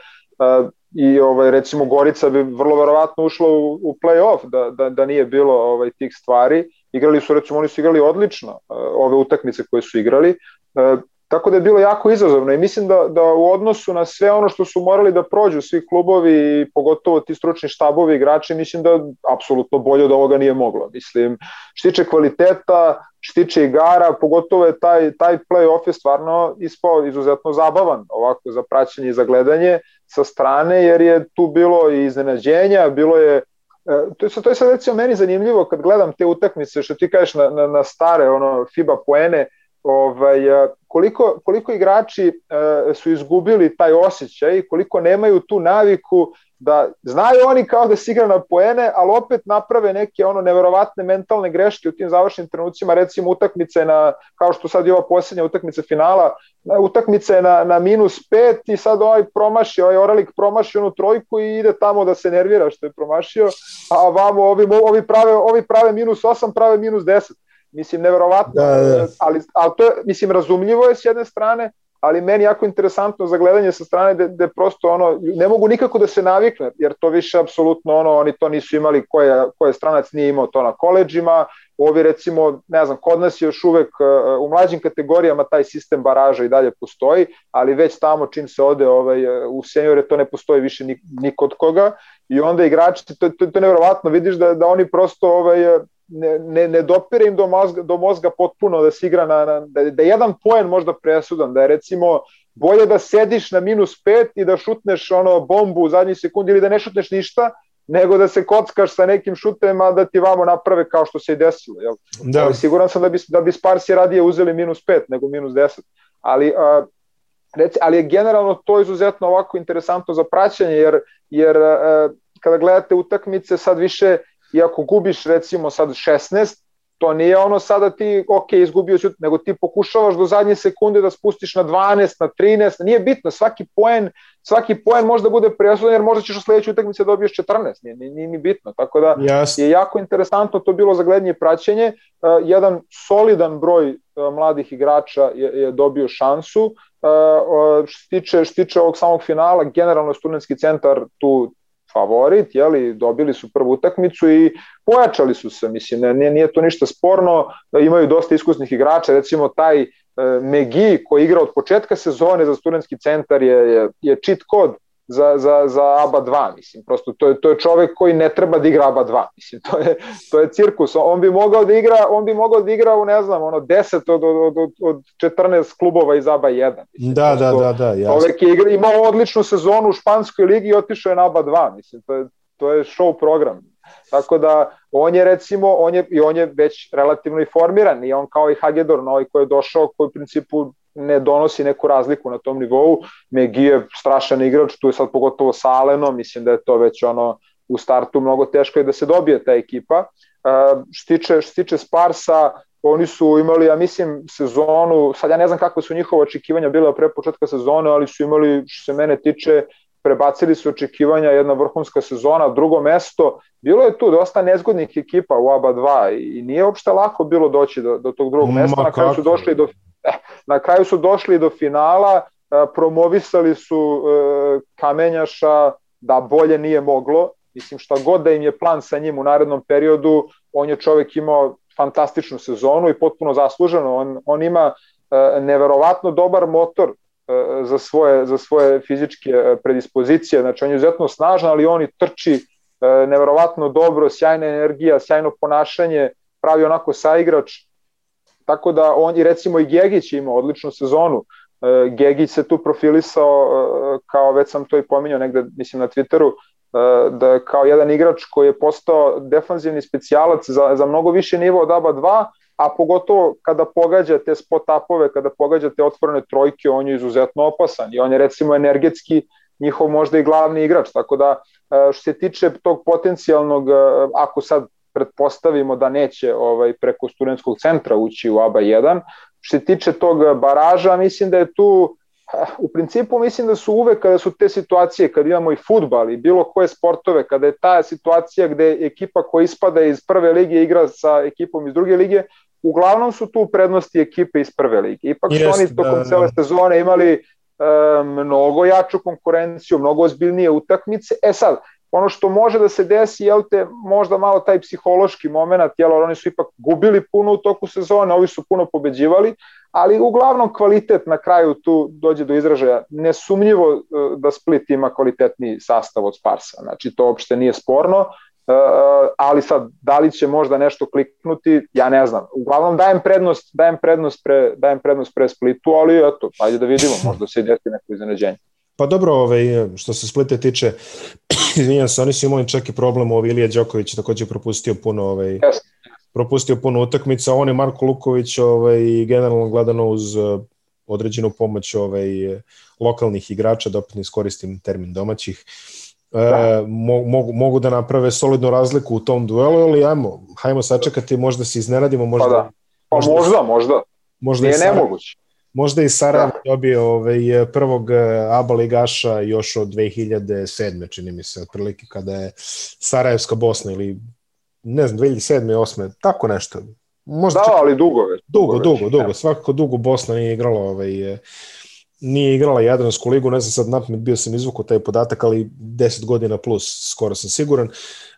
i ovaj recimo Gorica bi vrlo verovatno ušla u, u play-off da, da, da nije bilo ovaj tih stvari. Igrali su recimo oni su igrali odlično ove utakmice koje su igrali. Tako da je bilo jako izazovno i mislim da, da u odnosu na sve ono što su morali da prođu svi klubovi i pogotovo ti stručni štabovi igrači, mislim da apsolutno bolje od ovoga nije moglo. Mislim, što tiče kvaliteta, što tiče igara, pogotovo je taj, taj play-off je stvarno ispao izuzetno zabavan ovako za praćenje i za gledanje sa strane, jer je tu bilo i iznenađenja, bilo je e, to je, to je sad recimo meni zanimljivo kad gledam te utakmice što ti kažeš na, na, na stare ono FIBA poene, ovaj, e, koliko, koliko igrači uh, su izgubili taj osjećaj, koliko nemaju tu naviku da znaju oni kao da se igra na poene, ali opet naprave neke ono neverovatne mentalne greške u tim završnim trenucima, recimo utakmice na, kao što sad je ova posljednja utakmica finala, utakmice na, na minus pet i sad ovaj promaši, ovaj Oralik promaši onu trojku i ide tamo da se nervira što je promašio, a vamo ovi, ovi, prave, ovi prave minus osam, prave minus deset Mislim, neverovatno, da, da. Ali, ali to je, mislim, razumljivo je s jedne strane, ali meni jako interesantno za gledanje sa strane da, da prosto ono, ne mogu nikako da se navikne, jer to više apsolutno ono, oni to nisu imali, koje, koje stranac nije imao to na koleđima, ovi recimo, ne znam, kod nas je još uvek uh, u mlađim kategorijama taj sistem baraža i dalje postoji, ali već tamo čim se ode ovaj, u seniore to ne postoji više nik, nik od koga i onda igrači, to, to, to je nevjerovatno, vidiš da, da oni prosto ovaj, ne, ne, ne dopire im do mozga, do mozga potpuno da se igra na, na da, da jedan poen možda presudan, da je recimo bolje da sediš na minus pet i da šutneš ono bombu u zadnji sekundi ili da ne šutneš ništa, nego da se kockaš sa nekim šutema da ti vamo naprave kao što se i desilo. Jel? Da. Ali siguran sam da bi, da bi Sparsi radije uzeli minus 5 nego minus 10. Ali, a, reci, ali je generalno to izuzetno ovako interesantno za praćanje, jer, jer a, kada gledate utakmice sad više i ako gubiš recimo sad 16, to nije ono sada ti, ok, izgubio si, nego ti pokušavaš do zadnje sekunde da spustiš na 12, na 13, nije bitno, svaki poen, svaki poen može da bude presudan, jer možda ćeš u sledećoj utakmici da dobiješ 14, nije, nije, ni bitno, tako da yes. je jako interesantno to bilo za gledanje i praćenje, uh, jedan solidan broj uh, mladih igrača je, je dobio šansu, uh, što, tiče, što tiče ovog samog finala, generalno studentski centar tu favorit, jeli, dobili su prvu utakmicu i pojačali su se, mislim, nije, nije to ništa sporno, imaju dosta iskusnih igrača, recimo taj e, Megi koji igra od početka sezone za studentski centar je, je, je cheat kod za, za, za ABA 2, mislim, prosto to je, to je čovek koji ne treba da igra ABA 2, mislim, to je, to je cirkus, on bi mogao da igra, on bi mogao da igra u, ne znam, ono, 10 od, od, od, od 14 klubova iz ABA 1. Mislim, da, da, da, da, jasno. Čovek je igra, imao odličnu sezonu u Španskoj ligi i otišao je na ABA 2, mislim, to je, to je show program. Tako da on je recimo, on je, i on je već relativno informiran i on kao i Hagedor, novi koji je došao, koji u principu ne donosi neku razliku na tom nivou. Megi je strašan igrač, tu je sad pogotovo sa Alenom, mislim da je to već ono u startu mnogo teško je da se dobije ta ekipa. Uh, što tiče, što tiče Sparsa, oni su imali, ja mislim, sezonu, sad ja ne znam kakve su njihova očekivanja bila pre početka sezone, ali su imali, što se mene tiče, prebacili su očekivanja, jedna vrhunska sezona, drugo mesto, bilo je tu dosta nezgodnih ekipa u ABA 2 i nije uopšte lako bilo doći do, do tog drugog mesta, na kraju su došli do, na kraju su došli do finala, eh, promovisali su eh, Kamenjaša da bolje nije moglo, mislim šta god da im je plan sa njim u narednom periodu, on je čovek imao fantastičnu sezonu i potpuno zasluženo, on, on ima eh, neverovatno dobar motor za svoje, za svoje fizičke predispozicije, znači on je izuzetno snažan, ali on i trči neverovatno dobro, sjajna energija, sjajno ponašanje, pravi onako saigrač, tako da on i recimo i Gegić ima odličnu sezonu, Gegić se tu profilisao kao već sam to i pominjao negde mislim na Twitteru da je kao jedan igrač koji je postao defanzivni specijalac za, za mnogo više nivo od ABA 2 a pogotovo kada pogađa te spot upove, kada pogađa te otvorene trojke, on je izuzetno opasan i on je recimo energetski njihov možda i glavni igrač, tako da e, što se tiče tog potencijalnog, e, ako sad pretpostavimo da neće ovaj preko studentskog centra ući u ABA 1, što se tiče tog baraža, mislim da je tu u principu mislim da su uvek kada su te situacije, kada imamo i futbal i bilo koje sportove, kada je ta situacija gde ekipa koja ispada iz prve lige igra sa ekipom iz druge lige, uglavnom su tu prednosti ekipe iz prve lige. Ipak Jest, su oni tokom da, cele da. sezone imali e, mnogo jaču konkurenciju, mnogo ozbiljnije utakmice. E sad, ono što može da se desi, jel te, možda malo taj psihološki moment, jel, oni su ipak gubili puno u toku sezone, ovi su puno pobeđivali, ali uglavnom kvalitet na kraju tu dođe do izražaja. Nesumnjivo e, da Split ima kvalitetni sastav od Sparsa, znači to uopšte nije sporno, E, ali sad, da li će možda nešto kliknuti, ja ne znam. Uglavnom dajem prednost, dajem prednost pre, dajem prednost pre Splitu, ali eto, ajde da vidimo, možda se i desi neko iznenađenje. Pa dobro, ovaj, što se Splite tiče, izvinjam se, oni su imali čak i problem, ovaj Ilija Đoković takođe propustio puno ovaj, yes. propustio puno utakmica, on je Marko Luković ovaj, generalno gledano uz eh, određenu pomoć ovaj, lokalnih igrača, da opet ne iskoristim termin domaćih, da. e, mogu, mogu da naprave solidnu razliku u tom duelu, ali ajmo, hajmo sačekati, možda se iznenadimo, možda... Pa da, pa možda, možda, možda. možda Nije nemoguće. Možda i Sarajevo da. dobije ovaj, prvog e, ABA ligaša još od 2007. čini mi se, otprilike kada je Sarajevska Bosna ili ne znam, 2007. 2008. tako nešto. Možda da, čak... ali dugo već. Dugo, dugo, dugo, dugo. Svakako dugo Bosna nije igrala ovaj, nije igrala Jadransku ligu, ne znam sad napamet, bio sam izvukao taj podatak, ali 10 godina plus, skoro sam siguran.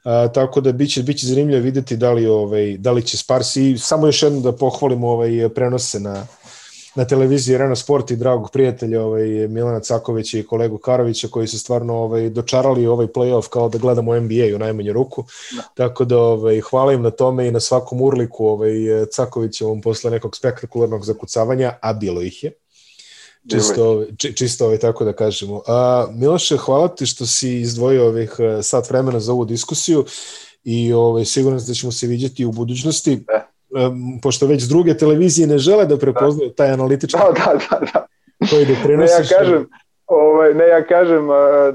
A, tako da biće biće zanimljivo videti da li ovaj da li će Sparsi samo još jedno da pohvalimo ovaj prenose na na televiziji Arena Sport i dragog prijatelja ovaj Milana Cakovića i kolegu Karovića koji su stvarno ovaj dočarali ovaj plej-of kao da gledamo NBA u najmanju ruku. Da. Tako da ovaj hvala im na tome i na svakom urliku ovaj Cakovićevom posle nekog spektakularnog zakucavanja, a bilo ih je. Čisto, či, čisto ovaj, tako da kažemo. A, Miloše, hvala ti što si izdvojio ovih e, sat vremena za ovu diskusiju i ovaj, siguran da ćemo se vidjeti u budućnosti. Da. Um, pošto već druge televizije ne žele da prepoznaju da. taj analitički da, da, da, da. koji doprinosiš. Ne, ja kažem, Ovaj, ne, ja kažem,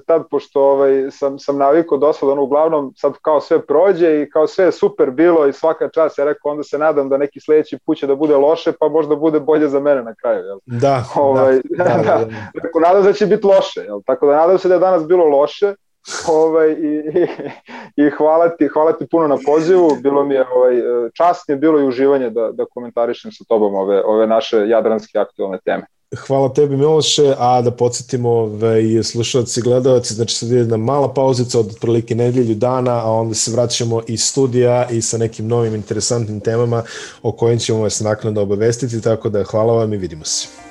tad, pošto ovaj, sam, sam navikao dosta, ono, uglavnom sad kao sve prođe i kao sve je super bilo i svaka čast, ja rekao, onda se nadam da neki sledeći put će da bude loše, pa možda bude bolje za mene na kraju. Jel? Da, ovaj, da, da, da, da. Rekao, nadam se da će biti loše, jel? tako da nadam se da je danas bilo loše, ovaj, i, i, i hvala, ti, hvala ti puno na pozivu, bilo mi je ovaj, čast je bilo i uživanje da, da komentarišem sa tobom ove, ove naše jadranske aktualne teme. Hvala tebi Miloše, a da podsjetimo ovaj, slušalci i gledalci, znači sad ide jedna mala pauzica od otprilike nedelju dana, a onda se vraćamo iz studija i sa nekim novim interesantnim temama o kojim ćemo vas naknadno obavestiti, tako da hvala vam i vidimo se.